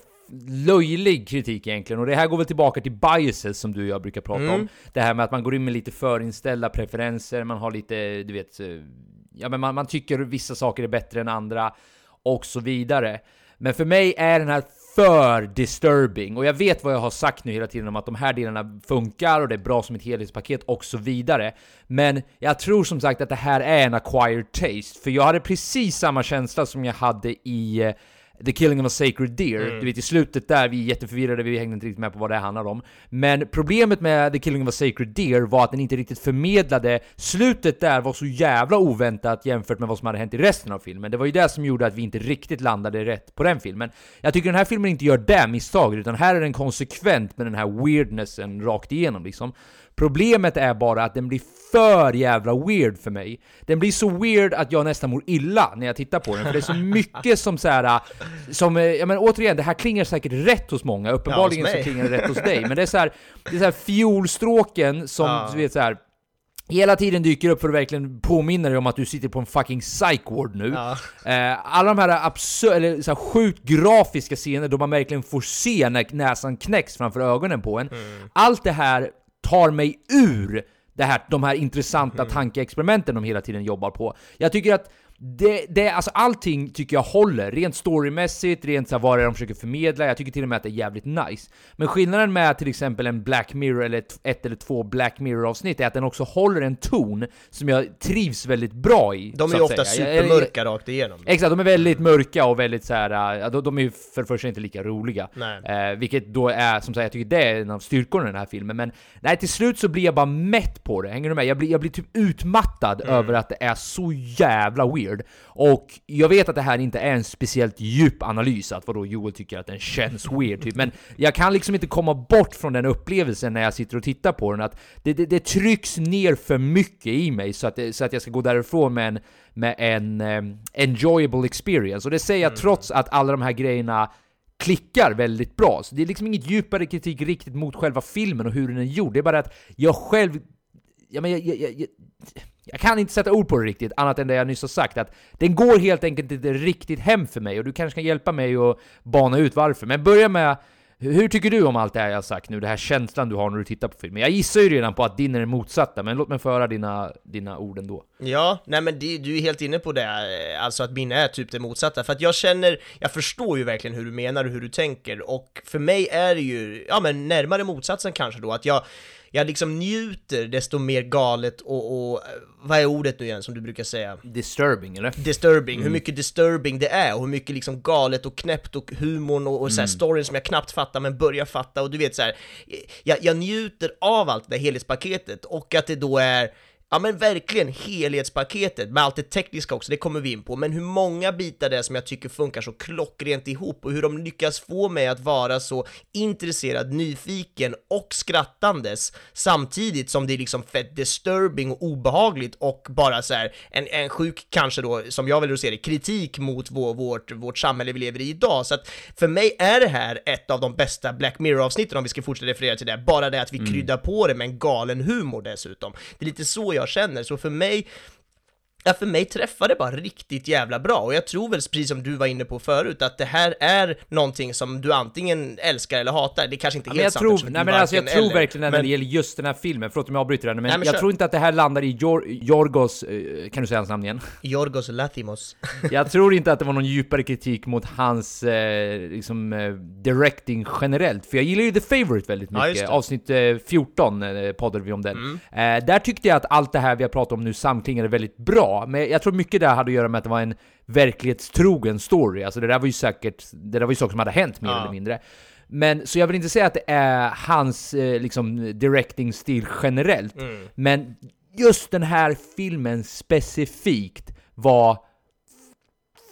löjlig kritik egentligen. Och det här går väl tillbaka till biases som du och jag brukar prata Mm. om. Det här med att man går in med lite förinställda preferenser, man har lite, du vet, eh, ja men man, man tycker vissa saker är bättre än andra och så vidare. Men för mig är den här för disturbing och jag vet vad jag har sagt nu hela tiden om att de här delarna funkar och det är bra som ett helhetspaket och så vidare. Men jag tror som sagt att det här är en acquired taste, för jag hade precis samma känsla som jag hade i eh, The Killing of a Sacred Deer. Mm. Du vet i slutet där, vi är jätteförvirrade, vi hängde inte riktigt med på vad det handlar om. Men problemet med The Killing of a Sacred Deer var att den inte riktigt förmedlade, slutet där var så jävla oväntat jämfört med vad som hade hänt i resten av filmen. Det var ju det som gjorde att vi inte riktigt landade rätt på den filmen. Jag tycker den här filmen inte gör det misstaget, utan här är den konsekvent med den här weirdnessen rakt igenom liksom. Problemet är bara att den blir för jävla weird för mig. Den blir så weird att jag nästan mår illa när jag tittar på den, för det är så mycket som så här, som, eh, ja men återigen, det här klingar säkert rätt hos många, uppenbarligen hos så klingar det rätt hos dig, men det är så här, det är så här fiolstråken som, Ja. du vet så här. Hela tiden dyker upp för att verkligen påminna dig om att du sitter på en fucking psych ward nu. Ja. Eh, alla de här absurda, eller så här sjukt grafiska scener då man verkligen får se när näsan knäcks framför ögonen på en. Allt det här tar mig ur det här, de här intressanta tankeexperimenten de hela tiden jobbar på. Jag tycker att det, det, alltså allting tycker jag håller, rent storymässigt, rent så här vad det är de försöker förmedla, jag tycker till och med att det är jävligt nice. Men skillnaden med till exempel en Black Mirror, eller ett, ett eller två Black Mirror-avsnitt, är att den också håller en ton som jag trivs väldigt bra i. De är ju ofta säga. Supermörka rakt igenom. Exakt, de är väldigt mörka och väldigt så här. de, de är ju för det första inte lika roliga. Eh, vilket då är, som sagt, jag tycker det är en av styrkorna i den här filmen. Men nej, till slut så blir jag bara mätt på det, hänger du med? Jag blir, jag blir typ utmattad Mm. över att det är så jävla weird. Och jag vet att det här inte är en speciellt djup analys, att vadå Joel tycker att den känns weird, typ. Men jag kan liksom inte komma bort från den upplevelsen när jag sitter och tittar på den, att det, det, det trycks ner för mycket i mig så att, det, så att jag ska gå därifrån med en, med en em, enjoyable experience. Och det säger jag trots att alla de här grejerna klickar väldigt bra. Så det är liksom inget djupare kritik riktigt mot själva filmen och hur den är gjord. Det är bara att jag själv... Ja, men jag, jag, jag, jag, kan inte sätta ord på det riktigt, annat än det jag nyss har sagt. Att den går helt enkelt inte riktigt hem för mig, och du kanske kan hjälpa mig att bana ut varför. Men börja med... Hur tycker du om allt det här jag har sagt nu? Den här känslan du har när du tittar på filmen? Jag gissar ju redan på att din är den motsatta, men låt mig föra dina, dina ord ändå. Ja, nej men det, du är helt inne på det, eh, alltså att min är typ det motsatta, för att jag känner, jag förstår ju verkligen hur du menar och hur du tänker, och för mig är det ju, ja men närmare motsatsen kanske då, att jag, jag liksom njuter desto mer galet och, och vad är ordet nu igen som du brukar säga? Disturbing, eller? disturbing, hur mycket disturbing det är och hur mycket liksom galet och knäppt och humorn och, och så här storyn som jag knappt fattar men börjar fatta och du vet så här, jag, jag njuter av allt det här helhetspaketet och att det då är Ja men verkligen helhetspaketet med allt det tekniska också, det kommer vi in på, men hur många bitar det är som jag tycker funkar så klockrent ihop och hur de lyckas få mig att vara så intresserad, nyfiken och skrattandes samtidigt som det är liksom fett disturbing och obehagligt och bara så här en, en sjuk kanske då, som jag vill se det, kritik mot vår, vårt, vårt samhälle vi lever i idag. Så att för mig är det här ett av de bästa Black Mirror-avsnitten om vi ska fortsätta referera till det, bara det att vi kryddar på det med en galen humor dessutom. Det är lite så jag jag känner, så för mig Ja, för mig träffar det bara riktigt jävla bra och jag tror väl precis som du var inne på förut att det här är någonting som du antingen älskar eller hatar. Det är kanske inte Ja, helt men jag sant tror, nej, men alltså, jag tror eller. verkligen att när Men- det gäller just den här filmen, förlåt om jag avbryter den, men, Nej, men jag kör. tror inte att det här landar i Jor Jorgos, eh, kan du säga hans namn igen? Jorgos Lathimos. Jag tror inte att det var någon djupare kritik mot hans eh, liksom, eh, directing generellt, för jag gillar ju The Favourite väldigt Ja, mycket. Mm. Avsnitt eh, 14 eh, poddade vi om den. Eh, där tyckte jag att allt det här vi har pratat om nu samklingade väldigt bra, men jag tror mycket där hade att göra med att det var en verklighetstrogen story. Alltså det där var ju säkert, det där var ju saker som hade hänt mer Ja. eller mindre. Men, så jag vill inte säga att det är hans eh, liksom, directing-stil generellt, Mm. men just den här filmen specifikt var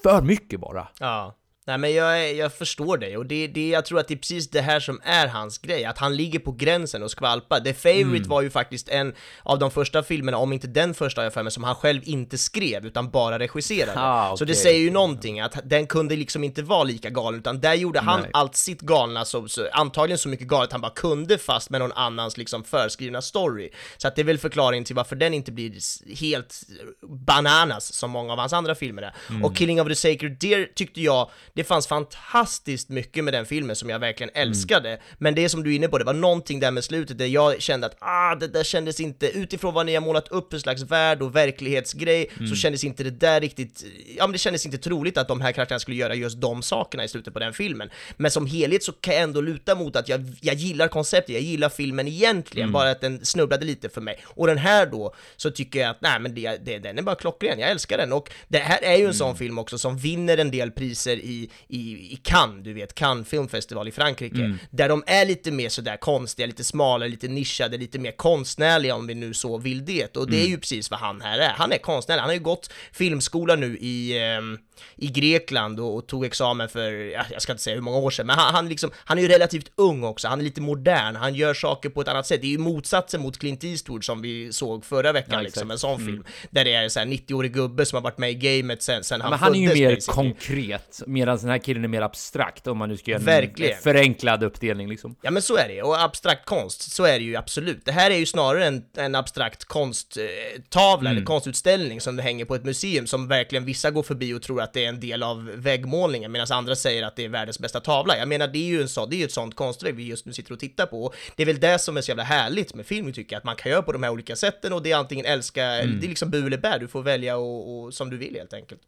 för mycket bara. Ja. Nej men jag, jag förstår dig och det, det, jag tror att det är precis det här som är hans grej, att han ligger på gränsen och skvalpar. The Favourite Mm. var ju faktiskt en av de första filmerna, om inte den första jag för mig, som han själv inte skrev utan bara regisserade. Ah, Så det säger ju någonting, att den kunde liksom inte vara lika galen, utan där gjorde han Nej. allt sitt galna, så, så, antagligen så mycket galet han bara kunde fast med någon annans liksom förskrivna story. Så att det är väl förklaringen till varför den inte blir helt bananas som många av hans andra filmer är. Mm. Och Killing of the Sacred Deer tyckte jag, det fanns fantastiskt mycket med den filmen som jag verkligen Mm. älskade. Men det som du är inne på, det var någonting där med slutet där jag kände att ah, det där kändes inte, utifrån vad ni har målat upp för slags värld och verklighetsgrej, Mm. så kändes inte det där riktigt, ja men det kändes inte troligt att de här karaktärerna skulle göra just de sakerna i slutet på den filmen. Men som helhet så kan jag ändå luta mot att jag, jag gillar konceptet, jag gillar filmen egentligen, Mm. bara att den snubblade lite för mig. Och den här då, så tycker jag att nej men det, det, den är bara klockren, jag älskar den. Och det här är ju en sån film också som vinner en del priser i, i, i Cannes, du vet, Cannes filmfestival i Frankrike, där de är lite mer sådär konstiga, lite smalare, lite nischade, lite mer konstnärliga om vi nu så vill det. Och det är ju precis vad han här är. Han är konstnärlig, han har ju gått filmskola nu i, ehm, i Grekland och, och tog examen för, ja, jag ska inte säga hur många år sedan, men han, han, liksom, han är ju relativt ung också, han är lite modern, han gör saker på ett annat sätt. Det är ju motsatsen mot Clint Eastwood som vi såg förra veckan, Ja, liksom, en sån film. Där det är en sån här 90-årig gubbe som har varit med i gamet sen, sen han Men han är ju mer basically. konkret, medan den här killen är mer abstrakt om man nu ska göra en Verkligen. förenklad uppdelning liksom. Ja men så är det, och abstrakt konst, så är det ju absolut. Det här är ju snarare en, en abstrakt konsttavla eller konstutställning som hänger på ett museum som verkligen vissa går förbi och tror att det är en del av väggmålningen medan andra säger att det är världens bästa tavla. Jag menar det är ju en så, det är ju ett sånt konstverk vi just nu sitter och tittar på. Det är väl det som är så jävla härligt med film tycker jag, att man kan göra på de här olika sätten och det är antingen älska, det är liksom bu eller bä, du får välja och, och som du vill helt enkelt.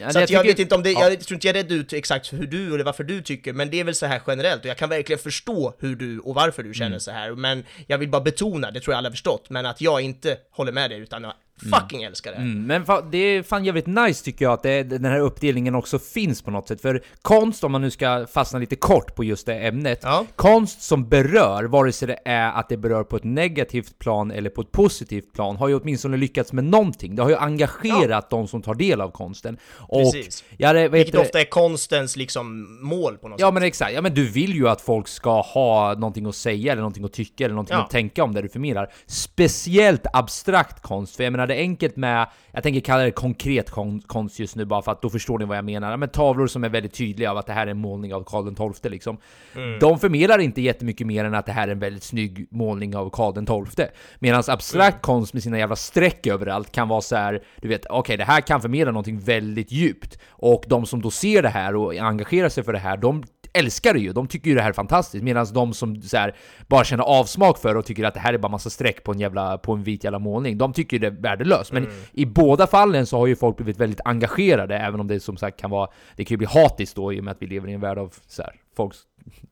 Ja, Så att jag tycker- vet inte om det, ja. jag tror inte jag redde ut exakt hur du eller varför du tycker, men det är väl så här generellt och jag kan verkligen förstå hur du och varför du känner så här, men jag vill bara betona, det tror jag alla har förstått, men att jag inte håller med dig utan jag fucking älskar det. Mm, men fa- det är fan jävligt nice tycker jag att det, den här uppdelningen också finns på något sätt. För konst, om man nu ska fastna lite kort på just det ämnet, Ja. konst som berör, vare sig det är att det berör på ett negativt plan eller på ett positivt plan, har ju åtminstone lyckats med någonting. Det har ju engagerat de som tar del av konsten. Och, Precis. Ja, det, Vilket det? ofta är konstens liksom mål på något Ja sätt. men exakt, ja men du vill ju att folk ska ha någonting att säga eller någonting att tycka eller någonting Ja. att tänka om det du förmedlar. Speciellt abstrakt konst, för jag menar det är enkelt med, jag tänker kalla det konkret kon- konst just nu bara för att då förstår ni vad jag menar. Men tavlor som är väldigt tydliga av att det här är en målning av Karl XII liksom. Mm. De förmedlar inte jättemycket mer än att det här är en väldigt snygg målning av Karl XII. Medan abstrakt Mm. konst med sina jävla streck överallt kan vara så här, du vet, okej det här kan förmedla någonting väldigt djupt. Och de som då ser det här och engagerar sig för det här, de älskar det ju, de tycker ju det här är fantastiskt. Medan de som här, bara känner avsmak för det och tycker att det här är bara massa streck på en, jävla, på en vit jävla målning, de tycker det är värdelöst. Men i båda fallen så har ju folk blivit väldigt engagerade, även om det som sagt kan vara, det kan ju bli hatiskt då i och med att vi lever i en värld av så här, folk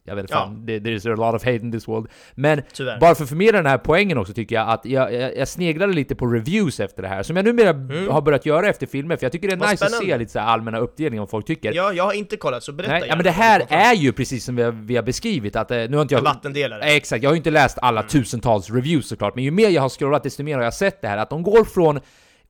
jag vet Ja. fan, there's a lot of hate in this world. Men Tyvärr. bara för att förmedla den här poängen också tycker jag att jag, jag, jag sneglade lite på reviews efter det här, som jag numera har börjat göra efter filmer, för jag tycker det är Mm. Vad nice att se spännande. lite så allmänna uppdelningar om vad folk tycker. Ja, jag har inte kollat, så berätta Nej, ja, men det här är ju precis som vi har, vi har beskrivit, att eh, nu har inte jag... En vattendelare. Eh, Exakt, jag har ju inte läst alla Mm. tusentals reviews såklart, men ju mer jag har scrollat desto mer har jag sett det här, att de går från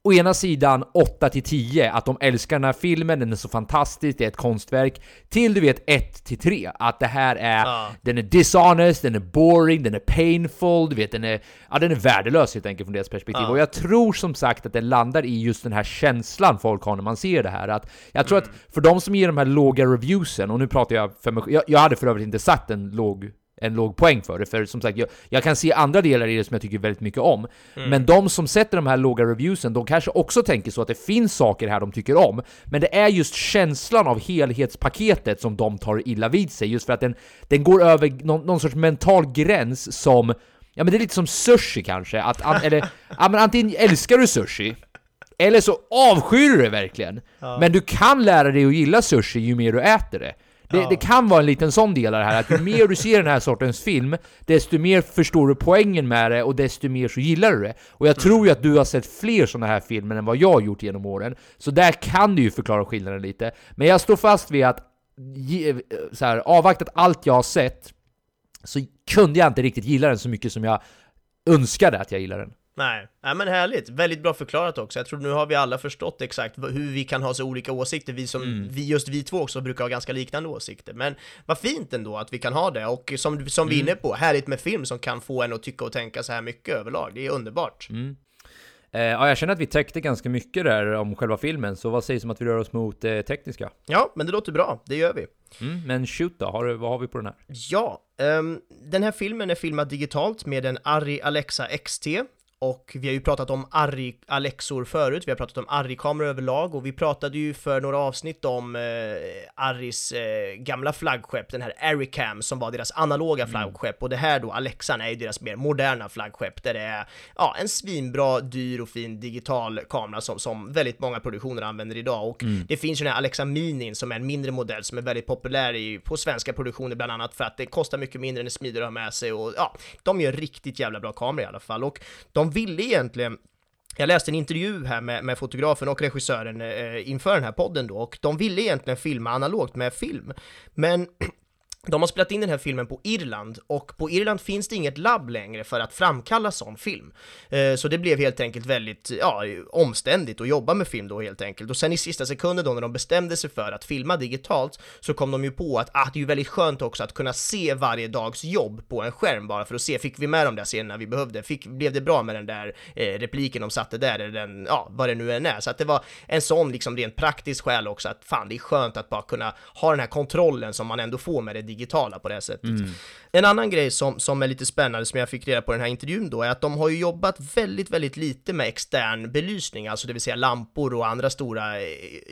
å ena sidan 8 till 10, att de älskar den här filmen, den är så fantastisk, det är ett konstverk, till du vet 1 till 3, att det här är, Ja. den är dishonest, den är boring, den är painful, du vet den är, ja den är värdelös helt enkelt från deras perspektiv. Ja. Och jag tror som sagt att den landar i just den här känslan folk har när man ser det här. Att jag tror Mm. att för de som ger de här låga reviewsen, och nu pratar jag för mig jag, jag hade för övrigt inte satt en låg en låg poäng för det, för som sagt, jag, jag kan se andra delar i det som jag tycker väldigt mycket om. Mm. Men de som sätter de här låga reviewsen, de kanske också tänker så att det finns saker här de tycker om, men det är just känslan av helhetspaketet som de tar illa vid sig, just för att den, den går över någon, någon sorts mental gräns som Ja men det är lite som sushi kanske, att, an, eller, ja, men antingen älskar du sushi, eller så avskyr du det verkligen. Men du kan lära dig att gilla sushi ju mer du äter det. Det, det kan vara en liten sån del av det här, att ju mer du ser den här sortens film, desto mer förstår du poängen med det och desto mer så gillar du det. Och jag tror ju att du har sett fler såna här filmer än vad jag har gjort genom åren, så där kan du ju förklara skillnaden lite. Men jag står fast vid att, så här, avvaktat allt jag har sett, så kunde jag inte riktigt gilla den så mycket som jag önskade att jag gillade den. Nej, Nej men härligt, väldigt bra förklarat också. Jag tror nu har vi alla förstått exakt hur vi kan ha så olika åsikter, vi som, Mm. vi, just vi två också brukar ha ganska liknande åsikter. Men vad fint ändå att vi kan ha det, och som, som Mm. vi är inne på, härligt med film som kan få en att tycka och tänka så här mycket överlag, det är underbart. Mm. Eh, ja, jag känner att vi täckte ganska mycket där om själva filmen, så vad sägs om att vi rör oss mot eh, tekniska? Ja, men det låter bra, det gör vi. Mm, men shoot då, har, du- vad har vi på den här? Ja, ehm, den här filmen är filmad digitalt med en Arri Alexa XT och vi har ju pratat om Arri Alexor förut, vi har pratat om Arri-kameror överlag och vi pratade ju för några avsnitt om eh, Arris eh, gamla flaggskepp, den här Aricam som var deras analoga flaggskepp. Och det här då, Alexan, är ju deras mer moderna flaggskepp där det är ja, en svinbra, dyr och fin digital kamera som, som väldigt många produktioner använder idag. Och det finns ju den här Alexa Minin som är en mindre modell som är väldigt populär i, på svenska produktioner bland annat för att det kostar mycket mindre, den är smidigare att ha med sig och ja, de gör riktigt jävla bra kameror i alla fall. Och de ville egentligen jag läste en intervju här med, med fotografen och regissören eh, inför den här podden då och de ville egentligen filma analogt med film. Men de har spelat in den här filmen på Irland och på Irland finns det inget labb längre för att framkalla sån film. Eh, så det blev helt enkelt väldigt ja, omständigt att jobba med film då helt enkelt. Och sen i sista sekunden då när de bestämde sig för att filma digitalt så kom de ju på att ah, det är ju väldigt skönt också att kunna se varje dags jobb på en skärm bara för att se, fick vi med de där scenerna vi behövde? Fick, blev det bra med den där eh, repliken de satte där, eller den, ja, vad det nu än är. Så att det var en sån liksom rent praktisk skäl också att fan, det är skönt att bara kunna ha den här kontrollen som man ändå får med det digitala på det här sättet. En annan grej som, som är lite spännande som jag fick reda på den här intervjun då är att de har ju jobbat väldigt, väldigt lite med extern belysning, alltså det vill säga lampor och andra stora eh,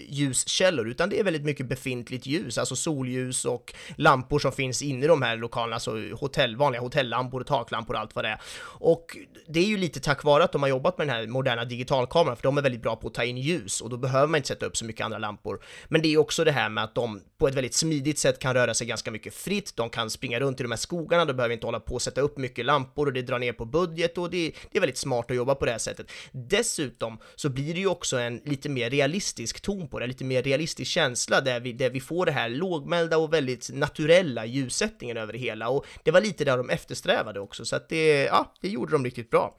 ljuskällor, utan det är väldigt mycket befintligt ljus, alltså solljus och lampor som finns inne i de här lokalerna, alltså hotell, vanliga hotellampor och taklampor och allt vad det är. Och det är ju lite tack vare att de har jobbat med den här moderna digitalkameran, för de är väldigt bra på att ta in ljus och då behöver man inte sätta upp så mycket andra lampor. Men det är också det här med att de på ett väldigt smidigt sätt kan röra sig ganska mycket fritt, de kan springa runt i de här skogarna, de behöver inte hålla på och sätta upp mycket lampor och det drar ner på budget och det, det är väldigt smart att jobba på det här sättet. Dessutom så blir det ju också en lite mer realistisk ton på det, lite mer realistisk känsla där vi, där vi får det här lågmälda och väldigt naturella ljussättningen över det hela och det var lite där de eftersträvade också så att det, ja, det gjorde de riktigt bra.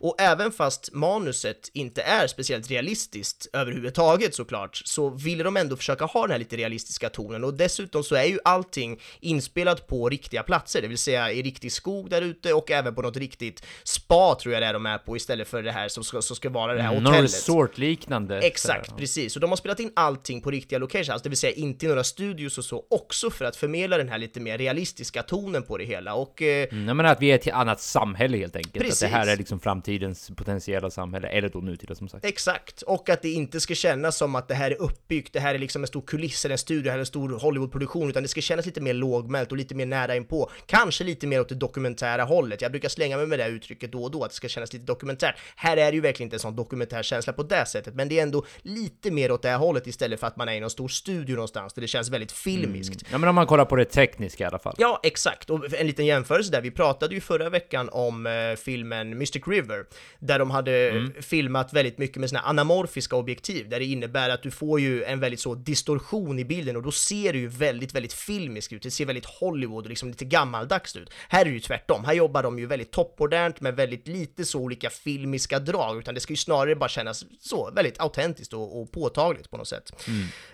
Och även fast manuset inte är speciellt realistiskt överhuvudtaget såklart, så ville de ändå försöka ha den här lite realistiska tonen och dessutom så är ju allting inspelat på riktiga platser, det vill säga i riktig skog där ute och även på något riktigt spa tror jag det är de är på istället för det här som ska, som ska vara det här Någon hotellet. resort-liknande. Exakt, precis. Och de har spelat in allting på riktiga locations, alltså det vill säga inte i några studios och så, också för att förmedla den här lite mer realistiska tonen på det hela och eh, Mm, jag menar att vi är ett annat samhälle helt enkelt. Att Precis. det här är liksom framtiden framtidens potentiella samhälle, eller då nutida som sagt. Exakt, och att det inte ska kännas som att det här är uppbyggt, det här är liksom en stor kuliss eller en studio eller en stor Hollywoodproduktion, utan det ska kännas lite mer lågmält och lite mer nära inpå. Kanske lite mer åt det dokumentära hållet. Jag brukar slänga mig med det här uttrycket då och då, att det ska kännas lite dokumentärt. Här är det ju verkligen inte en sån dokumentär känsla på det sättet, men det är ändå lite mer åt det här hållet istället för att man är i någon stor studio någonstans där det känns väldigt filmiskt. Ja men om man kollar på det tekniska i alla fall. Ja, exakt. Och en liten jämförelse där. Vi pratade ju förra veckan om eh, filmen Mystic River, där de hade Mm. filmat väldigt mycket med såna anamorfiska objektiv, där det innebär att du får ju en väldigt så distorsion i bilden och då ser det ju väldigt, väldigt filmiskt ut. Det ser väldigt Hollywood och liksom lite gammaldags ut. Här är det ju tvärtom. Här jobbar de ju väldigt toppmodernt med väldigt lite så olika filmiska drag, utan det ska ju snarare bara kännas så väldigt autentiskt och, och påtagligt på något sätt.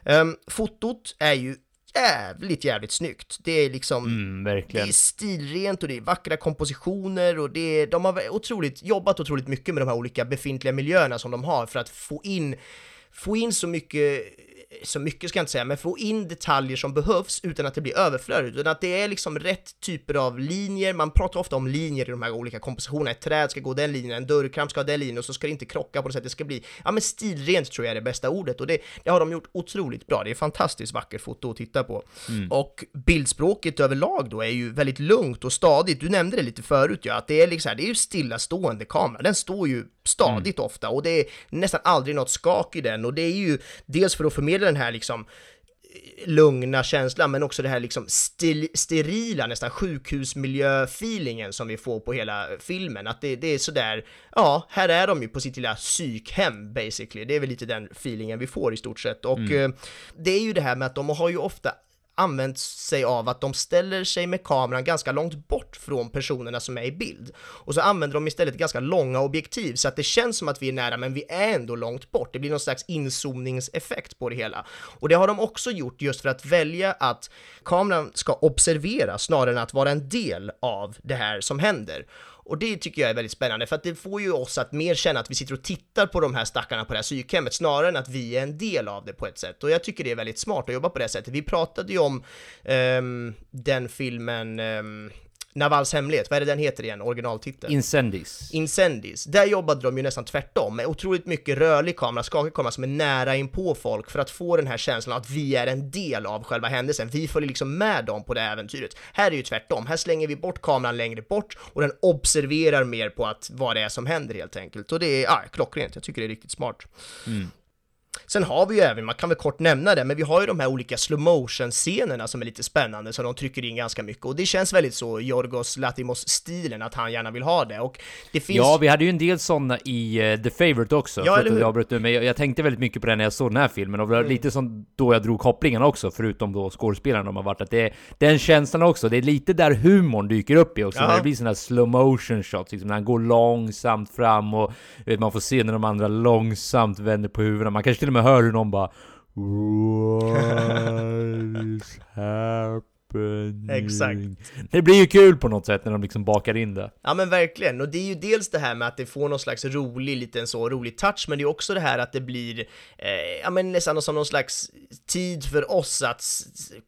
Ehm, fotot är ju jävligt, jävligt snyggt. Det är liksom Mm, det är stilrent och det är vackra kompositioner och det är, de har otroligt, jobbat otroligt mycket med de här olika befintliga miljöerna som de har för att få in, få in så mycket så mycket ska jag inte säga, men få in detaljer som behövs utan att det blir överflödigt, utan att det är liksom rätt typer av linjer, man pratar ofta om linjer i de här olika kompositionerna, ett träd ska gå den linjen, en dörrkram ska ha den linjen och så ska det inte krocka på något sätt, det ska bli, ja men stilrent tror jag är det bästa ordet. Och det, det har de gjort otroligt bra, det är fantastiskt vackert foto att titta på. Och bildspråket överlag då är ju väldigt lugnt och stadigt, du nämnde det lite förut ja, att det är liksom det är ju stillastående kamera, den står ju stadigt ofta och det är nästan aldrig något skak i den och det är ju dels för att förmedla den här liksom lugna känslan, men också det här liksom stil, sterila, nästan sjukhusmiljö-feelingen som vi får på hela filmen. Att det, det är sådär, ja, här är de ju på sitt lilla psykhem basically. Det är väl lite den feelingen vi får i stort sett. Och eh, det är ju det här med att de har ju ofta använt sig av att de ställer sig med kameran ganska långt bort från personerna som är i bild. Och så använder de istället ganska långa objektiv så att det känns som att vi är nära men vi är ändå långt bort. Det blir någon slags inzoomningseffekt på det hela. Och det har de också gjort just för att välja att kameran ska observera snarare än att vara en del av det här som händer. Och det tycker jag är väldigt spännande för att det får ju oss att mer känna att vi sitter och tittar på de här stackarna på det här psykhemmet snarare än att vi är en del av det på ett sätt. Och jag tycker det är väldigt smart att jobba på det sättet. Vi pratade ju om um, den filmen um, Navals hemlighet, vad är det den heter igen, originaltiteln? Incendies. Incendies, där jobbade de ju nästan tvärtom, med otroligt mycket rörlig kamera, skakig kamera som är nära in på folk för att få den här känslan att vi är en del av själva händelsen. Vi följer liksom med dem på det äventyret. Här är ju tvärtom, här slänger vi bort kameran längre bort och den observerar mer på att vad det är som händer helt enkelt. Och det är ja, klockrent, jag tycker det är riktigt smart. Sen har vi ju även, man kan väl kort nämna det, men vi har ju de här olika slow motion scenerna som är lite spännande, så de trycker in ganska mycket och det känns väldigt så Yorgos Latimos-stilen, att han gärna vill ha det och det finns... Ja, vi hade ju en del sådana i eh, The Favourite också. Ja, eller att hur? jag avbröt nu, men jag, jag tänkte väldigt mycket på det när jag såg den här filmen, och det var lite som då jag drog kopplingen också, förutom då skådespelarna de har varit, att det är den känslan också, det är lite där humorn dyker upp i också, Ja. när det blir sådana här slow motion shots, liksom, när han går långsamt fram och vet, man får se när de andra långsamt vänder på huvudena, man kanske till och med hör hur någon bara What is happening? Exakt. Det blir ju kul på något sätt när de liksom bakar in det. Ja men verkligen, och det är ju dels det här med att det får någon slags rolig, liten så rolig touch, men det är också det här att det blir, eh, ja men nästan som någon slags tid för oss att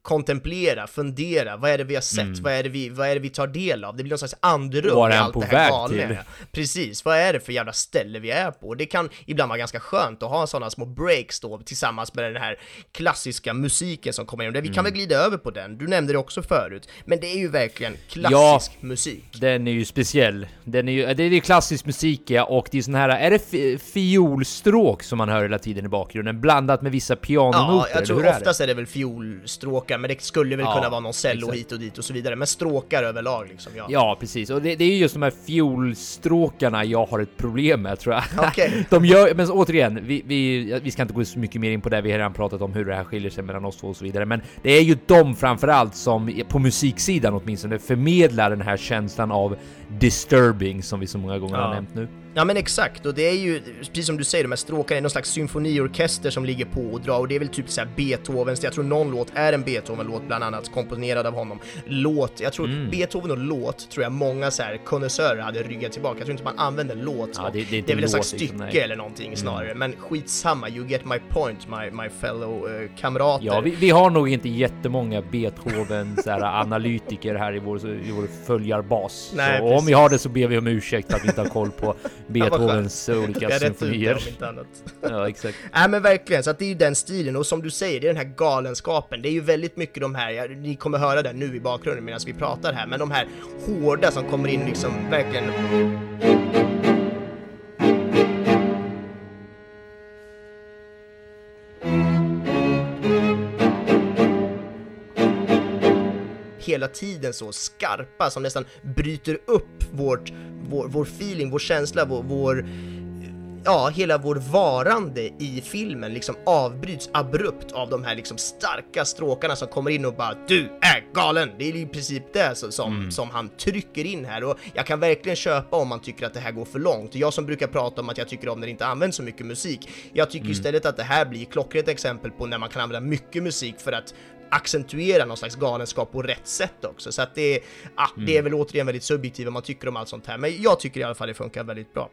kontemplera, fundera, vad är det vi har sett, vad, är det vi, vad är det vi tar del av? Det blir någon slags andrum Var i allt på det här galna. Precis, vad är det för jävla ställe vi är på? Det kan ibland vara ganska skönt att ha sådana små breaks då tillsammans med den här klassiska musiken som kommer in. Vi kan väl glida över på den, du nämnde det också förut, men det är ju verkligen klassisk musik. Den är ju speciell. Den är ju, det är ju klassisk musik ja, och det är sån här, är det fi- fiolstråk som man hör hela tiden i bakgrunden? Blandat med vissa pianonoter, Ja, jag tror hur är det? oftast är det väl fiolstråkar, men det skulle väl Ja, kunna vara någon cello hit och dit och så vidare, men stråkar överlag liksom, ja. Ja, precis. Och det, det är ju just de här fiolstråkarna jag har ett problem med, tror jag. Okej. de gör, men återigen, vi, vi, vi ska inte gå så mycket mer in på det, vi har redan pratat om hur det här skiljer sig mellan oss två och så vidare, men det är ju de framförallt som, på musiksidan åtminstone, förmedlar den här känslan av disturbing som vi så många gånger Ja. har nämnt nu. Ja men exakt, och det är ju precis som du säger, de här stråkarna är någon slags symfoniorkester som ligger på och drar och det är väl typ såhär Beethovens, jag tror någon låt är en Beethoven-låt bland annat, komponerad av honom. Låt, jag tror Mm. Beethoven och låt tror jag många så här konnässörer hade ryggat tillbaka, jag tror inte man använder låt. Ja, det- det är inte väl en slags stycke nej. eller någonting snarare, men skitsamma, you get my point my, my fellow eh, kamrater. Ja, vi, vi har nog inte jättemånga Beethoven så här, analytiker här i vår, i vår följarbas. Nej, så, om vi har det så ber vi om ursäkt för att vi inte har koll på Beethovens olika Jag symfonier. om inte annat. Ja, exakt. Nej men verkligen, så att det är ju den stilen och som du säger, det är den här galenskapen. Det är ju väldigt mycket de här, ja, ni kommer höra det nu i bakgrunden medan vi pratar här, men de här hårda som kommer in liksom verkligen hela tiden så skarpa som nästan bryter upp vårt, vår, vår feeling, vår känsla, vår, vår ja, hela vår varande i filmen liksom avbryts abrupt av de här liksom starka stråkarna som kommer in och bara du är galen! Det är i princip det som, som, som han trycker in här och jag kan verkligen köpa om man tycker att det här går för långt. Jag som brukar prata om att jag tycker om när det inte används så mycket musik. Jag tycker istället att det här blir klockrent exempel på när man kan använda mycket musik för att accentuera någon slags galenskap på rätt sätt också. Så att det är, ah, det är väl återigen väldigt subjektivt vad man tycker om allt sånt här, men jag tycker i alla fall det funkar väldigt bra.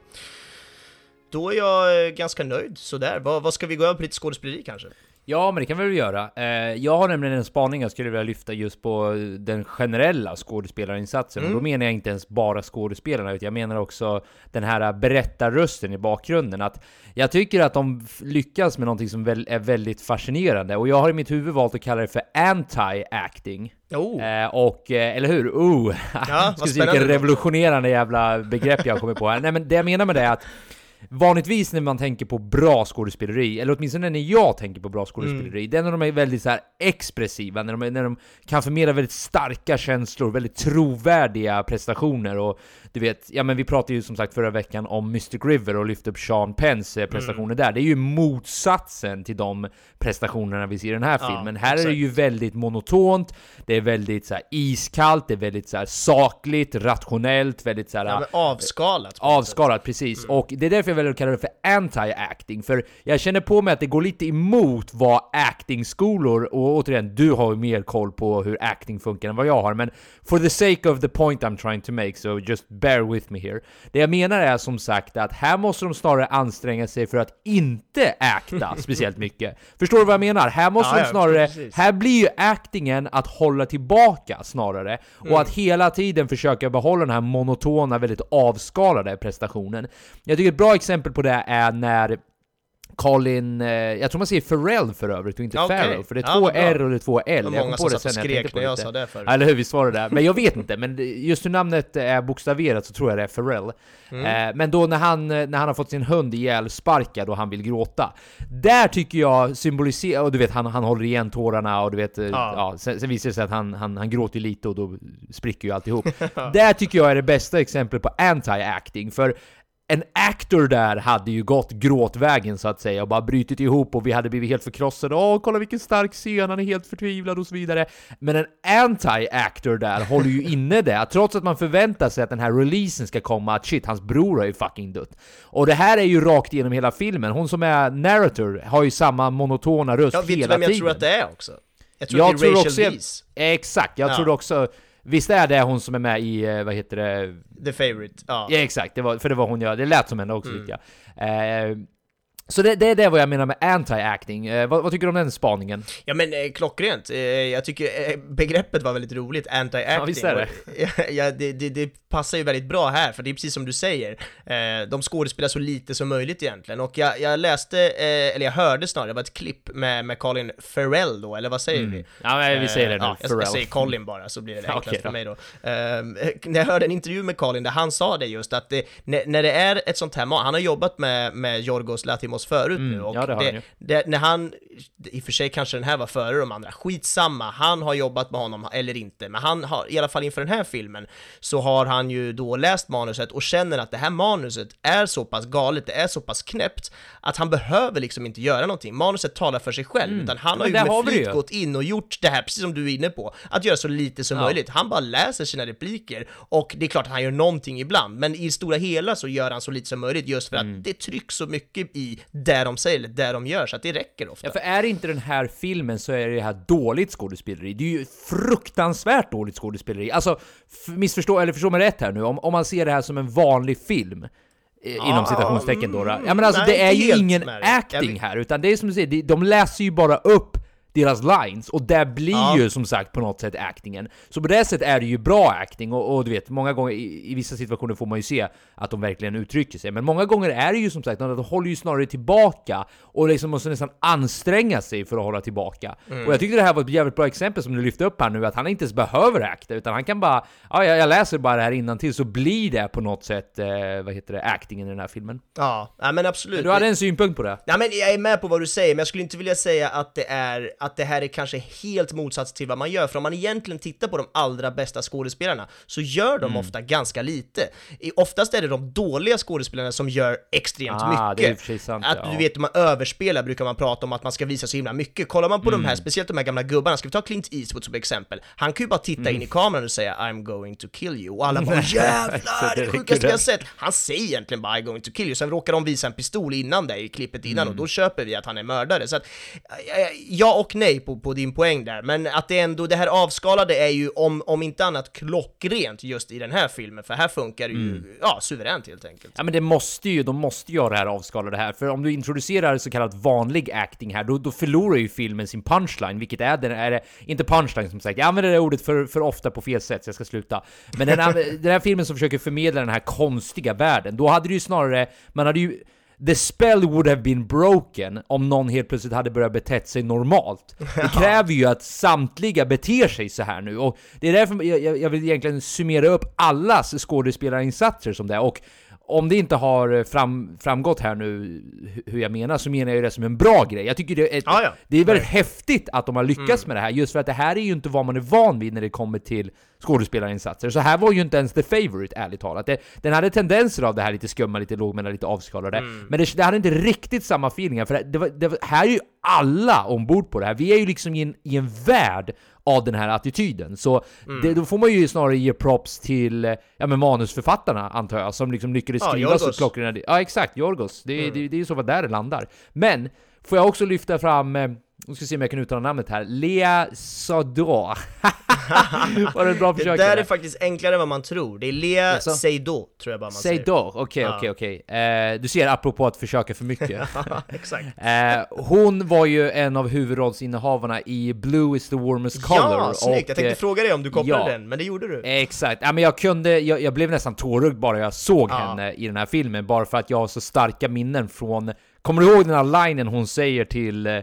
Då är jag eh, ganska nöjd sådär. Vad, vad ska vi gå över på lite skådespeleri kanske? Ja, men det kan vi väl göra. Eh, jag har nämligen en spaning jag skulle vilja lyfta just på den generella skådespelarinsatsen. Och då menar jag inte ens bara skådespelarna, utan jag menar också den här berättarrösten i bakgrunden. Att jag tycker att de lyckas med någonting som är väldigt fascinerande. Och jag har i mitt huvud valt att kalla det för anti-acting. Oh. Eh, och, eh, eller hur? Oh! Ja, se vilken revolutionerande jävla begrepp jag kommer på här. Nej men det jag menar med det är att Vanligtvis när man tänker på bra skådespeleri, eller åtminstone när jag tänker på bra skådespeleri, det är när de är väldigt så expressiva, när de, är- när de kan förmedla väldigt starka känslor, väldigt trovärdiga prestationer och du vet, ja men vi pratade ju som sagt förra veckan om Mystic River och lyfte upp Sean Penns eh, prestationer där. Det är ju motsatsen till de prestationerna vi ser i den här Ja, filmen. Här är det exakt. ju väldigt monotont, det är väldigt så här iskallt, det är väldigt så här sakligt, rationellt, väldigt så här Ja, men avskalat. Avskalat, precis. Och det är därför jag väljer att kalla det för anti-acting, för jag känner på mig att det går lite emot vad acting-skolor, och återigen, du har ju mer koll på hur acting funkar än vad jag har, men for the sake of the point I'm trying to make, so just bear with me here. Det jag menar är som sagt att här måste de snarare anstränga sig för att inte acta speciellt mycket. Förstår du vad jag menar? Här måste Ja, de ja, snarare, precis. här blir ju actingen att hålla tillbaka snarare, och att hela tiden försöka behålla den här monotona, väldigt avskalade prestationen. Jag tycker ett bra exempel på det är när Colin, eh, jag tror man säger Pharrell för övrigt och inte okej. Farrell, för det är Ja, två. R och det är två L. Det Jag många på som det satt och skrek när jag sa det förut. Eller hur, visst var det det? Men jag vet inte, men just hur namnet är bokstaverat så tror jag det är Pharrell. Mm. Eh, men då när han, när han har fått sin hund ihjälsparkad och han vill gråta, där tycker jag symboliserar, och du vet han, han håller igen tårarna och du vet, ja. Ja, sen, sen visar det sig att han, han, han gråter lite och då spricker ju alltihop. där tycker jag är det bästa exemplet på anti-acting, för en actor där hade ju gått gråtvägen så att säga och bara brutit ihop och vi hade blivit helt förkrossade. Åh, kolla vilken stark scen, han är helt förtvivlad och så vidare. Men en anti-actor där håller ju inne det, trots att man förväntar sig att den här releasen ska komma, att shit, hans bror har ju fucking dött. Och det här är ju rakt igenom hela filmen. Hon som är narrator har ju samma monotona röst Jag vet du hela vem jag tiden. tror att det är också? Jag tror Jag att det är Rachel också... Weisz, Exakt, jag Ja. tror också... Visst är det hon som är med i, eh, vad heter det, the favorite. Ja. Ja exakt, det var, för det var hon jag, det lät som henne också Mm. tyckte jag. Eh, så det, det är det vad jag menar med anti-acting. Eh, vad, vad tycker du om den spaningen? Ja men eh, klockrent, eh, jag tycker eh, begreppet var väldigt roligt, anti-acting. Ja, visst är det. Och, ja, det, det, det passar ju väldigt bra här, för det är precis som du säger, eh, de skådespelar så lite som möjligt egentligen. Och jag, jag läste, eh, eller jag hörde snarare, det var ett klipp med, med Colin Farrell då, eller vad säger vi? Ja men vi säger det nu, ja, jag, jag säger Colin bara, så blir det enklast okej för mig då. Ehm, när jag hörde en intervju med Colin där han sa det just, att när, när det är ett sånt här, han har jobbat med, med Jorgos Latimos förut nu, och Mm, ja, det har ju. det, när han, i och för sig kanske den här var före de andra, skitsamma, han har jobbat med honom eller inte, men han har, i alla fall inför den här filmen, så har han ju då läst manuset och känner att det här manuset är så pass galet, det är så pass knäppt, att han behöver liksom inte göra någonting. Manuset talar för sig själv, utan han har Mm. ju har med det flit gått in och gjort det här, precis som du är inne på, att göra så lite som Ja. möjligt. Han bara läser sina repliker, och det är klart att han gör någonting ibland, men i det stora hela så gör han så lite som möjligt, just för Mm. att det trycks så mycket i det de säger, eller det de gör, så att det räcker ofta. Ja, för är det inte den här filmen så är det här dåligt skådespeleri. Det är ju fruktansvärt dåligt skådespeleri. Alltså, missförstå, eller förstå mig rätt här nu, om, om man ser det här som en vanlig film, eh, inom citationstecken då. Ja men alltså nej, det är ju ingen acting här, utan det är som du säger, de läser ju bara upp deras lines, och där blir Ja. ju som sagt på något sätt actingen. Så på det sättet är det ju bra acting, och, och du vet, många gånger i, i vissa situationer får man ju se att de verkligen uttrycker sig, men många gånger är det ju som sagt att de håller ju snarare tillbaka, och liksom måste nästan anstränga sig för att hålla tillbaka. Mm. Och jag tyckte det här var ett jävligt bra exempel som du lyfte upp här nu, att han inte ens behöver acta, utan han kan bara, ja jag, jag läser bara det här innan till så blir det på något sätt, eh, vad heter det, actingen i den här filmen. Ja, ja men absolut. Du hade en synpunkt på det? Ja, men jag är med på vad du säger, men jag skulle inte vilja säga att det, är, att det här är kanske helt motsats till vad man gör, för om man egentligen tittar på de allra bästa skådespelarna så gör de Mm. ofta ganska lite. Oftast är det de dåliga skådespelarna som gör extremt Ah, mycket. sant, att ja. du vet, man överspelar brukar man prata om att man ska visa så himla mycket. Kollar man på Mm. de här, speciellt de här gamla gubbarna, ska vi ta Clint Eastwood som exempel? Han kan ju bara titta Mm. in i kameran och säga I'm going to kill you, och alla bara jävlar, det sjukaste har sett. Han säger egentligen bara I'm going to kill you, sen råkar de visa en pistol innan det i klippet innan Mm. och då köper vi att han är mördare. Så att, ja och nej på, på din poäng där, men att det ändå, det här avskalade är ju om, om inte annat klockrent just i den här filmen, för här funkar det ju, Mm. ja, suveränt helt enkelt. Ja men det måste ju, de måste ju ha det här avskalade här, för om du introducerar så kallat vanlig acting här, då, då förlorar ju filmen sin punchline, vilket är den, är det, inte punchline som sagt, jag använder det ordet för, för ofta på fel sätt, så jag ska sluta. Men den, här- den här filmen som försöker förmedla den här konstiga världen, då hade det ju snarare, man hade ju The spell would have been broken om någon helt plötsligt hade börjat betett sig normalt. Det kräver ju att samtliga beter sig så här nu, och det är därför jag jag vill egentligen summera upp allas skådespelarinsatser som det är, och om det inte har fram, framgått här nu hu- hur jag menar, så menar jag det som en bra grej. Jag tycker det är, ett, Ja, ja. det är väldigt häftigt att de har lyckats med det här, just för att det här är ju inte vad man är van vid när det kommer till skådespelarinsatser. Så här var ju inte ens The Favourite, ärligt talat. Det, den hade tendenser av det här lite skumma, lite lågmälda, lite avskalade. Men det, det hade inte riktigt samma feelingar, för det, var, det var, här är ju alla ombord på det här. Vi är ju liksom i en, i en värld av den här attityden. Så det, då får man ju snarare ge props till eh, ja, men manusförfattarna, antar jag, som liksom lyckades Ja, skriva så Yorgos. klockrena... Ja, exakt, Jorgos. Det, det, det är ju så vad där det landar. Men, får jag också lyfta fram... Nu ska se om jag kan uttala namnet här. Lea Sador. Var det ett bra Det försök? där eller? är faktiskt enklare än vad man tror. Det är Lea? Seydoux, tror jag bara man säger. Sador, okej, okej, okej. Eh, Du ser, apropå att försöka för mycket. Exakt. Eh, hon var ju en av huvudrollsinnehavarna i Blue is the warmest color. Ja, snyggt! Jag tänkte eh, fråga dig om du kopplade ja. den, men det gjorde du. Exakt, ja, men jag kunde, jag, jag blev nästan tårögd bara jag såg Ja. henne i den här filmen, bara för att jag har så starka minnen från... Kommer du ihåg den här linen hon säger till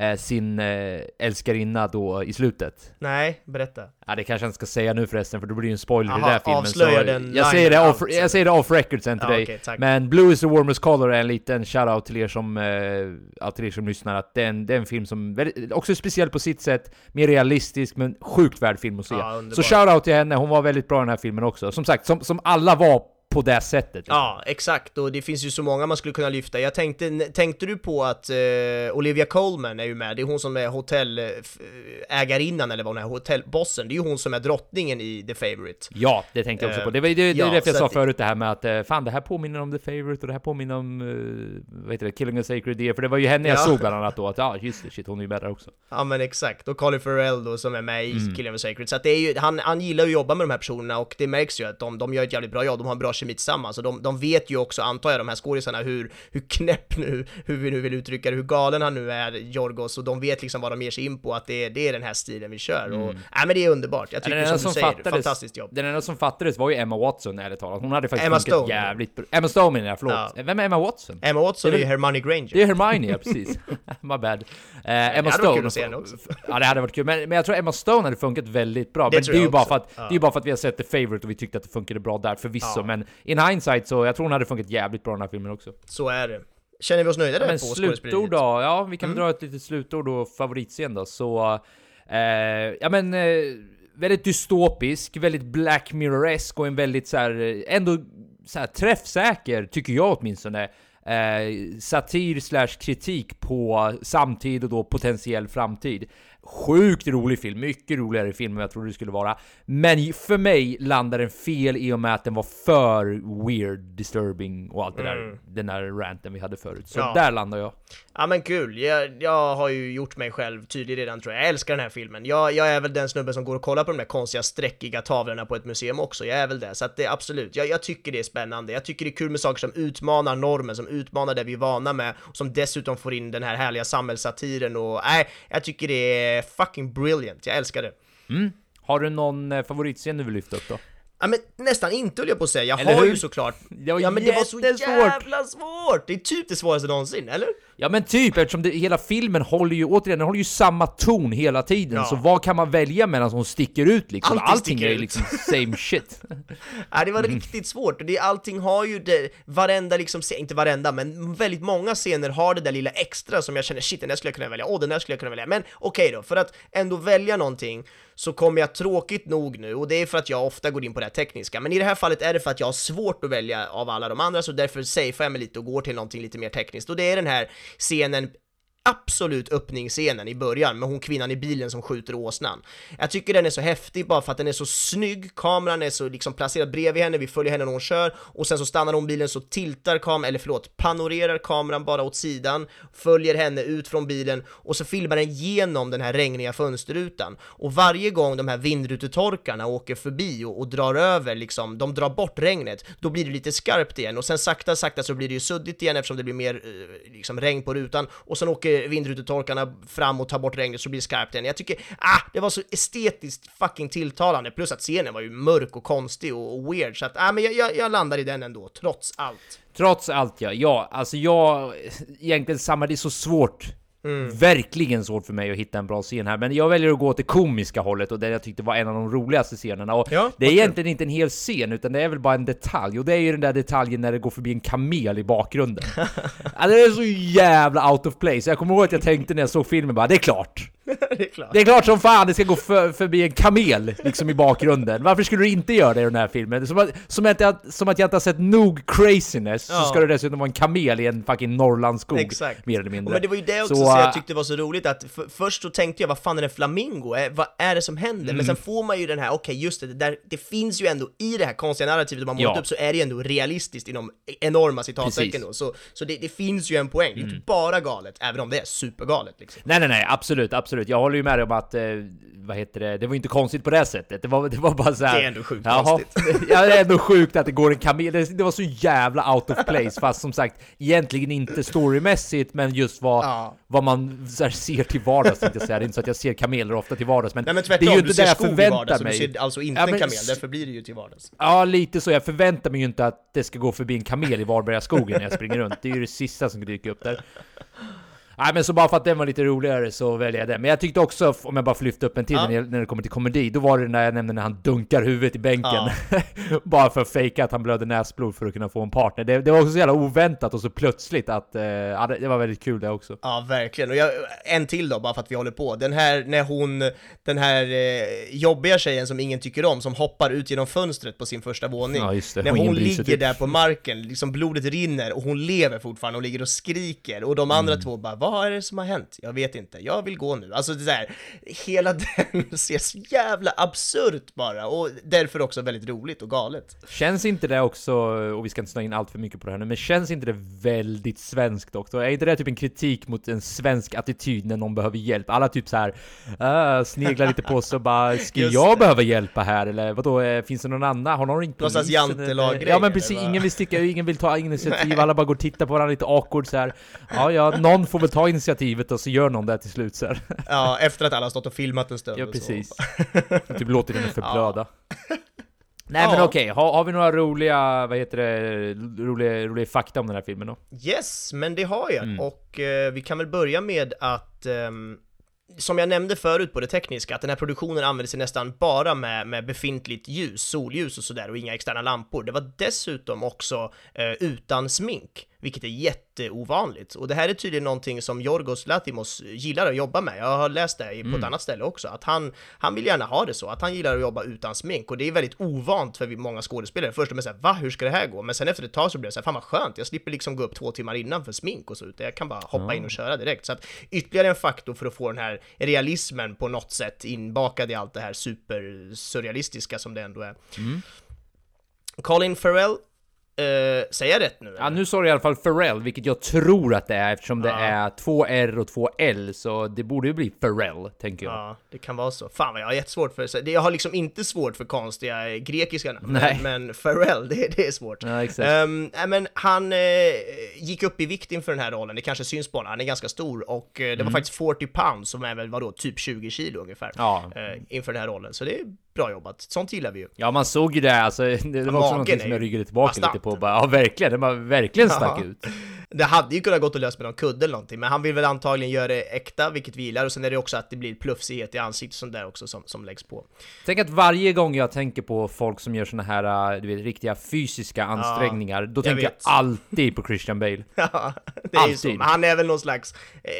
eh, sin eh, älskarinna då i slutet? Nej, berätta. Ja, det kanske jag inte ska säga nu förresten, för då blir det ju en spoiler i Aha, den här filmen. så den jag, säger det off, jag säger det off record sen till Ja, dig. tack. Men Blue is the warmest color är en liten shoutout till er som, eh, till er som lyssnar, att det är en, det är en film som också är speciell på sitt sätt, mer realistisk, men sjukt värd film att se. Ja, så shoutout till henne, hon var väldigt bra i den här filmen också. Som sagt, som, som alla var på det sättet. liksom. Ja, exakt, och det finns ju så många man skulle kunna lyfta. Jag tänkte, tänkte du på att eh, Olivia Colman är ju med, det är hon som är hotellägarinnan eller vad hon är, hotellbossen, det är ju hon som är drottningen i The Favourite. Ja, det tänkte jag också Eh, på. Det var det, det är ja, därför jag sa att- förut det här med att eh, fan, det här påminner om The Favourite och det här påminner om, uh, vad heter det, Killing a Sacred Deer, för det var ju henne jag Ja. såg bland annat då, att ja, just det, shit, hon är ju med där också. Ja men exakt, och Colin Farrell då som är med i Mm. Killing a Sacred, så att det är ju, han, han gillar ju att jobba med de här personerna och det märks ju att de, de gör ett jävligt bra jobb, de har en bra kemi tillsammans och de, de vet ju också, antar jag, de här skådisarna hur, hur knäpp nu, hur vi nu vill uttrycka det, hur galen han nu är, Jorgos, och de vet liksom vad de ger sig in på, att det, är- det är den här stilen vi kör och, nej men det är underbart, jag Mm. tycker Den enda som du som säger, fattades- fantastiskt jobb. Den enda som fattades var ju Emma Watson, ärligt talat. Hon hade faktiskt Emma Stone. jävligt bra. Emma Stone menar jag, förlåt. Ja. Vem är Emma Watson? Emma Watson är ju Hermione Granger. Det är Hermione, ja precis. My bad. Eh, Emma hade varit kul Stone. att se också. Ja, det hade varit kul. Men, men jag tror Emma Stone hade funkat väldigt bra. Det men det är ju bara för att, Ja. det är ju bara för att vi har sett The Favourite och vi tyckte att det funkade bra där, förvisso. Ja. Men in hindsight så, jag tror hon hade funkat jävligt bra i den här filmen också. Så är det. Känner vi oss nöjda där Men på slutord då? Ja, vi kan Mm. dra ett litet slutord och favoritscen då. Så, eh, ja men, eh, väldigt dystopisk, väldigt Black Mirror-esk och en väldigt så här, eh, ändå så här, träffsäker, tycker jag åtminstone, eh, satir slash kritik på samtid och då potentiell framtid. Sjukt rolig film, mycket roligare film än jag trodde det skulle vara. Men för mig landade den fel i och med att den var för weird, disturbing och allt det där, den där ranten vi hade förut. Så Ja. där landar jag. Ja men kul, jag, jag har ju gjort mig själv tydlig redan tror jag. Jag älskar den här filmen. Jag, jag är väl den snubben som går och kollar på de där konstiga sträckiga tavlorna på ett museum också. Jag är väl det, så att det är absolut. Jag, jag tycker det är spännande. Jag tycker det är kul med saker som utmanar normen, som utmanar det vi är vana med, och som dessutom får in den här härliga samhällssatiren och nej, jag tycker det är fucking brilliant. Jag älskar det. Mm, Har du någon eh, favoritscen du vill lyfta upp då? Ja men nästan inte höll jag på att säga, jag Eller har hur? ju såklart Det var Ja men det var så jävla svårt! Det är typ det svåraste någonsin, eller? Ja men typ, eftersom det, hela filmen håller ju, återigen, den håller ju samma ton hela tiden, Ja. så vad kan man välja mellan som sticker ut liksom? Allting Allting är ju ut. liksom same shit. Ja, det var Mm. riktigt svårt det, allting har ju det, varenda liksom, inte varenda, men väldigt många scener har det där lilla extra som jag känner shit, den där skulle jag kunna välja, åh den där skulle jag kunna välja, men okej då, för att ändå välja någonting så kommer jag tråkigt nog nu, och det är för att jag ofta går in på det här tekniska, men i det här fallet är det för att jag har svårt att välja av alla de andra, så därför safear jag mig lite och går till någonting lite mer tekniskt, och det är den här scenen absolut öppningsscenen i början med hon kvinnan i bilen som skjuter åsnan. Jag tycker den är så häftig bara för att den är så snygg, kameran är så liksom placerad bredvid henne, vi följer henne när hon kör och sen så stannar hon bilen så tiltar kameran, eller förlåt, panorerar kameran bara åt sidan, följer henne ut från bilen och så filmar den genom den här regniga fönsterrutan. Och varje gång de här vindrutetorkarna åker förbi och, och drar över liksom, de drar bort regnet, då blir det lite skarpt igen och sen sakta sakta så blir det ju suddigt igen eftersom det blir mer eh, liksom regn på rutan och sen åker Eh, vindrutetorkarna fram och tar bort regnet så blir det skarpt igen. Jag tycker, ah, det var så estetiskt fucking tilltalande, plus att scenen var ju mörk och konstig och, och weird, så att, ah, men jag, jag, jag landar i den ändå, trots allt. Trots allt ja, ja, alltså jag, egentligen samma, det är så svårt. Mm. Verkligen svårt för mig att hitta en bra scen här, men jag väljer att gå åt det komiska hållet och det jag tyckte var en av de roligaste scenerna. Och Ja, det är egentligen inte en hel scen, utan det är väl bara en detalj, och det är ju den där detaljen när det går förbi en kamel i bakgrunden. alltså, det är så jävla out of place. Jag kommer ihåg att jag tänkte när jag såg filmen bara, det är klart! det är klart. Det är klart som fan det ska gå för, förbi en kamel liksom i bakgrunden. Varför skulle du inte göra det i den här filmen? Som att, som att, jag, som att jag inte har sett nog craziness, Ja. så ska det dessutom vara en kamel i en fucking Norrlandsskog. Exakt. Mer eller mindre. Men det var ju det också Så, äh, jag tyckte var så roligt att för, först så tänkte jag vad fan är en flamingo? Vad är det som händer? Mm. Men sen får man ju den här, okej just det, det, där, det finns ju ändå i det här konstiga narrativet har målat Ja. upp så är det ju ändå realistiskt inom enorma citattecken. Mm. då. Så, så det, det finns ju en poäng, det är inte bara galet, även om det är supergalet liksom. Nej nej nej, absolut, absolut. Jag håller ju med dig om att, eh, vad heter det, det var ju inte konstigt på det sättet. Det var, det var bara så här. Det är ändå sjukt Jaha, konstigt. ja, det är ändå sjukt att det går en kamel. Det, det var så jävla out of place, fast som sagt, egentligen inte storymässigt, men just vad, Ja. vad man här, ser till vardags, tänkte jag säga. Det är inte så att jag ser kameler ofta till vardags, men, Nej men det tvärtom, är ju inte det jag förväntar vardags, mig. du ser alltså inte Ja, en men kamel, s- därför blir det ju till vardags. Ja, lite så. Jag förväntar mig ju inte att det ska gå förbi en kamel i Varbergaskogen när jag springer runt. Det är ju det sista som dyker upp där. Nej men så bara för att den var lite roligare så väljer jag den. Men jag tyckte också, om jag bara får lyfta upp en till Ja. när, det, kommer till komedi, då var det när jag nämnde när han dunkar huvudet i bänken. Ja. bara för att fejka att han blöder näsblod för att kunna få en partner. Det, det var också så jävla oväntat och så plötsligt att, eh, ja, det, var väldigt kul det också. Ja, verkligen. Och jag, en till då, bara för att vi håller på. Den här, när hon, den här eh, jobbiga tjejen som ingen tycker om, som hoppar ut genom fönstret på sin första våning. Ja, just det. När hon sig ligger typ. där på marken, liksom blodet rinner och hon lever fortfarande och ligger och skriker. Och de andra Mm. två bara, vad är det som har hänt? Jag vet inte, jag vill gå nu. Alltså det där, hela den ser så jävla absurt bara, och därför också väldigt roligt och galet. Känns inte det också, och vi ska inte snöa in allt för mycket på det här nu, men känns inte det väldigt svenskt också? Är inte det typ en kritik mot en svensk attityd när någon behöver hjälp? Alla typ så här äh, sneglar lite på sig och bara Ska Just jag det. behöva hjälpa här? Eller vadå, eh, finns det någon annan? Har någon ringt Någon slags polisen? jantelag-grej, Ja men precis, ingen vill sticka, ingen vill ta initiativ, alla bara går och tittar på varandra lite awkward så här. Ja ja, någon får väl ta initiativet och så gör någon det till slut så här. Ja, efter att alla har stått och filmat en stund Ja och precis. så. typ låter den förblöda. Nej Ja. men okej, har, har vi några roliga, vad heter det, roliga, roliga fakta om den här filmen då? Yes, men det har jag. Mm. Och eh, vi kan väl börja med att ehm, som jag nämnde förut på det tekniska, att den här produktionen använde sig nästan bara med, med befintligt ljus, solljus och sådär och inga externa lampor. Det var dessutom också eh, utan smink. Vilket är jätteovanligt. Och det här är tydligen någonting som Yorgos Lathimos gillar att jobba med. Jag har läst det på Mm. ett annat ställe också, att han, han vill gärna ha det så, att han gillar att jobba utan smink. Och det är väldigt ovant för många skådespelare. Först är man såhär, va, hur ska det här gå? Men sen efter ett tag så blir det såhär, fan vad skönt, jag slipper liksom gå upp två timmar innan för smink och så, utan jag kan bara hoppa in och köra direkt. Så att ytterligare en faktor för att få den här realismen på något sätt inbakad i allt det här super-surrealistiska som det ändå är. Colin Farrell, eh, säger jag rätt nu? Ja, eller? nu sa du i alla fall Pharrell, vilket jag tror att det är eftersom det Ja. är två R och två L, så det borde ju bli Pharrell, tänker jag. Ja, det kan vara så. Fan vad jag har jättesvårt för det. Jag har liksom inte svårt för konstiga grekiska namn, Nej. men, Pharrell, det, det är svårt. Ja, exakt. Ehm, nej, men han eh, gick upp i vikt inför den här rollen, det kanske syns på honom, han är ganska stor och eh, det var faktiskt 40 pounds som är väl vadå, typ 20 kilo ungefär, Mm. Ja. eh, inför den här rollen. Så det är bra jobbat, sånt gillar vi ju. Ja, man såg ju det, alltså, det, var också någonting som jag ryggade tillbaka lite på. Bara, ja, verkligen, det var verkligen stack Ja. ut. Det hade ju kunnat gått att lösa med någon kudde eller någonting, men han vill väl antagligen göra det äkta, vilket vi gillar, och sen är det också att det blir plufsighet i ansiktet och sånt där också som, som läggs på. Tänk att varje gång jag tänker på folk som gör såna här, äh, du vet, riktiga fysiska ansträngningar, då tänker jag vet. alltid på Christian Bale. Ja, det är ju så. Alltid. Men han är väl någon slags eh,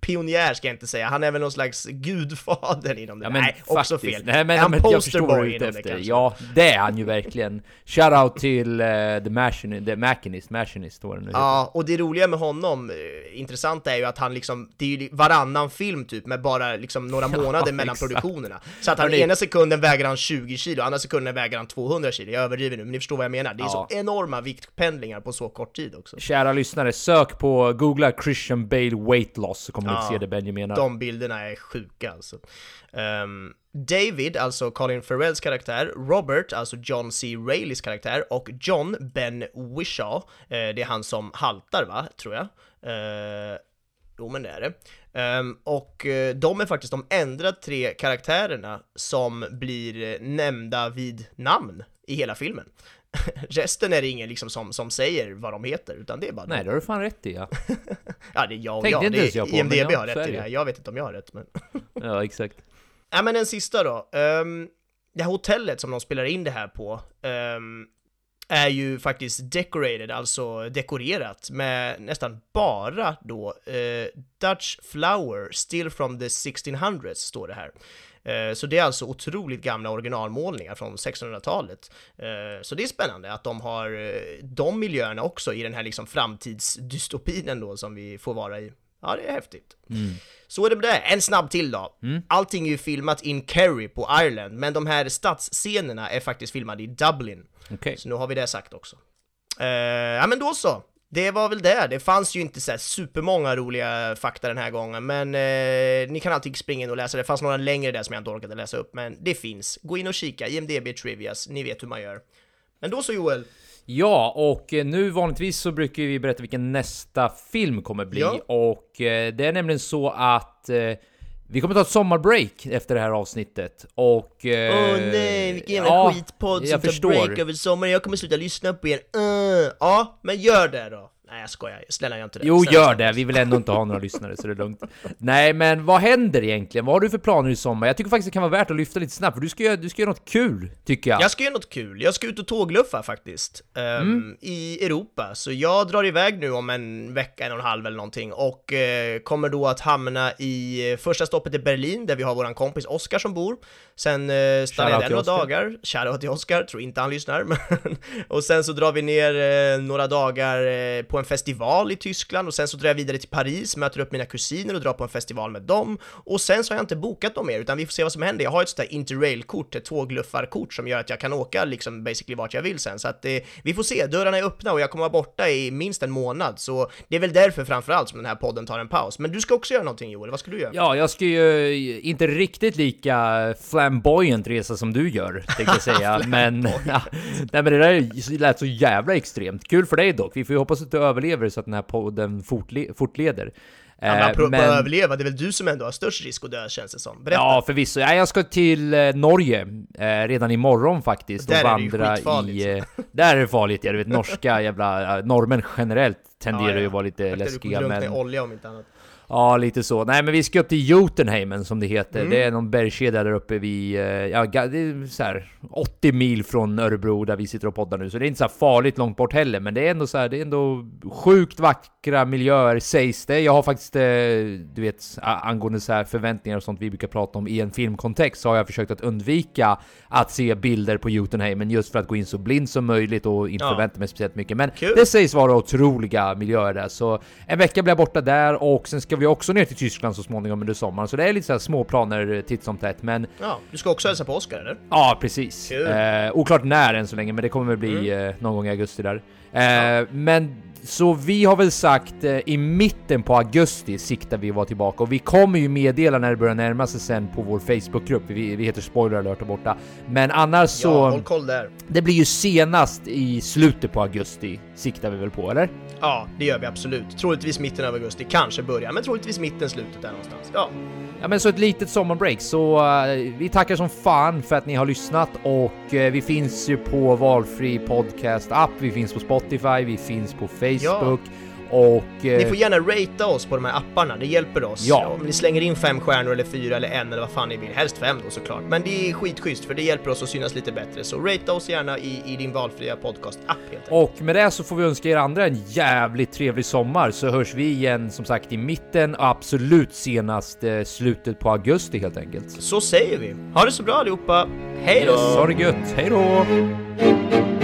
pionjär ska jag inte säga, han är väl någon slags gudfader inom det. Ja, men Nej, också faktiskt. fel. Nej, men, han men jag förstår vad du är ute det efter. kanske? Ja, det är han ju verkligen. Shoutout till uh, The Machinist, The Machinist, Machinist vad det nu. Ja, och det roliga med honom, eh, intressant är ju att han liksom, det är ju varannan film typ med bara liksom några månader mellan exakt. produktionerna. Så att han Hörni. ena sekunden väger han 20 kilo, andra sekunden väger han 200 kilo. Jag överdriver nu, men ni förstår vad jag menar. Det är Ja. så enorma viktpendlingar på så kort tid också. Kära lyssnare, sök på, googla Christian Bale weight loss så kommer Ja, du se det Benji menar. De bilderna är sjuka alltså. Ehm, David, alltså Colin Farrells karaktär, Robert, alltså John C. Reillys karaktär och John Ben Wishaw, eh, det är han som haltar va, tror jag. Eh, jo men det är det. Ehm, och eh, de är faktiskt de enda tre karaktärerna som blir eh, nämnda vid namn i hela filmen. Resten är det ingen liksom som, som säger vad de heter, utan det är bara Nej, de. det har du fan rätt i ja. Ja, det är jag och Tänkte jag. Det ens jag är på, IMDB ja, har är rätt i det här. Jag vet inte om jag har rätt, men... Ja, exakt. Ja men den sista då. Um, det här hotellet som de spelar in det här på um, är ju faktiskt decorated, alltså dekorerat med nästan bara då eh, Dutch flower still from the 1600s står det här. Eh, Så det är alltså otroligt gamla originalmålningar från 1600-talet. Eh, Så det är spännande att de har eh, de miljöerna också i den här liksom framtidsdystopin ändå som vi får vara i. Ja, det är häftigt. Så är det med det. En snabb till då. Allting är ju filmat in Kerry på Ireland, men de här stadsscenerna är faktiskt filmade i Dublin. Okej. Så nu har vi det sagt också. Eh, ja men då så. Det var väl det. Det fanns ju inte så här supermånga roliga fakta den här gången, men eh, ni kan alltid springa in och läsa. Det fanns några längre där som jag inte orkade läsa upp, men det finns. Gå in och kika, IMDB Trivias, ni vet hur man gör. Men då så Joel, Ja, och eh, nu vanligtvis så brukar vi berätta vilken nästa film kommer bli. Ja. Och eh, det är nämligen så att eh, vi kommer ta ett sommarbreak efter det här avsnittet. Och... Åh Eh, nej, vilken jävla ja, skitpodd som tar förstår. break över sommaren, jag kommer sluta lyssna på er. Uh, ja, men gör det då. Nej jag skojar, snälla gör inte det. Jo, Snälla, gör det. Vi vill ändå inte ha några lyssnare, så det är lugnt. Nej, men vad händer egentligen? Vad har du för planer i sommar? Jag tycker faktiskt det kan vara värt att lyfta lite snabbt, för du ska göra, du ska göra något kul, tycker jag. Jag ska göra något kul, jag ska ut och tågluffa faktiskt. ehm, I Europa, så jag drar iväg nu om en vecka, en och en halv eller någonting och eh, kommer då att hamna i eh, första stoppet i Berlin där vi har våran kompis Oskar som bor. Sen eh, stannar jag där några Oscar. dagar, shoutout till Oskar, tror inte han lyssnar. Men och sen så drar vi ner eh, några dagar på en festival i Tyskland och sen så drar jag vidare till Paris, möter upp mina kusiner och drar på en festival med dem. Och sen så har jag inte bokat dem mer, utan vi får se vad som händer. Jag har ett sånt där interrail-kort, ett tågluffarkort som gör att jag kan åka liksom basically vart jag vill sen. Så att eh, vi får se, dörrarna är öppna och jag kommer vara borta i minst en månad. Så det är väl därför framförallt som den här podden tar en paus. Men du ska också göra någonting Joel, vad ska du göra? Ja, jag ska ju inte riktigt lika flamboyant resa som du gör, tänkte jag säga. men, ja, nej, men det där lät så jävla extremt. Kul för dig dock. Vi får ju hoppas att du överlever så att den här podden fortle fortleder. Ja, men Eh, apropå men- att överleva, det är väl du som ändå har störst risk att dö känns det som. Berätta! Ja, förvisso. Ja, jag ska till eh, Norge eh, redan imorgon faktiskt Där och är det ju vandra i... Eh, där är det farligt, ja. Du vet, norska jävla... eh, norrmän generellt tenderar Ja, ja. ju att vara lite du kommer läskiga, i men... olja om inte annat. Ja, lite så. Nej, men vi ska upp till Jotunheimen som det heter. Mm. Det är någon bergskedja där uppe vid, eh, ja, det är så här 80 mil från Örebro där vi sitter och poddar nu. Så det är inte så farligt långt bort heller, men det är ändå så här, det är ändå sjukt vackra miljöer sägs det. Jag har faktiskt, eh, du vet, angående så här förväntningar och sånt vi brukar prata om i en filmkontext, så har jag försökt att undvika att se bilder på Jotunheimen just för att gå in så blind som möjligt och inte Ja. förvänta mig speciellt mycket. Men Kul. det sägs vara otroliga miljöer där, så en vecka blir jag borta där och sen ska vi också ner till Tyskland så småningom under sommaren. Så det är lite så här små planer eh, titt som tätt, men Ja, du ska också hälsa på Oscar eller? ja, precis. Mm. Eh, oklart när än så länge, men det kommer väl bli eh, någon gång i augusti där. Eh, Men så vi har väl sagt eh, i mitten på augusti siktar vi vara tillbaka och vi kommer ju meddela när det börjar närma sig sen på vår Facebookgrupp. Vi, vi heter Spoiler alert där borta. Men annars så... Ja, där. Det blir ju senast i slutet på augusti siktar vi väl på, eller? Ja, det gör vi absolut. Troligtvis mitten av augusti, kanske början, men troligtvis mitten, slutet där någonstans. Ja, Ja men så ett litet sommarbreak, så eh, vi tackar som fan för att ni har lyssnat och eh, vi finns ju på valfri podcast app, vi finns på Spotify, vi finns på Facebook och... eh, ni får gärna ratea oss på de här apparna, det hjälper oss. Ja. Om ni slänger in fem stjärnor eller fyra eller en eller vad fan ni vill, helst fem då såklart. Men det är skitschysst för det hjälper oss att synas lite bättre, så ratea oss gärna i, i din valfria podcast-app helt enkelt. och med det så får vi önska er andra en jävligt trevlig sommar så hörs vi igen som sagt i mitten och absolut senast eh, slutet på augusti helt enkelt. Så säger vi. Ha det så bra allihopa, hej då! Ha det gött, hej då!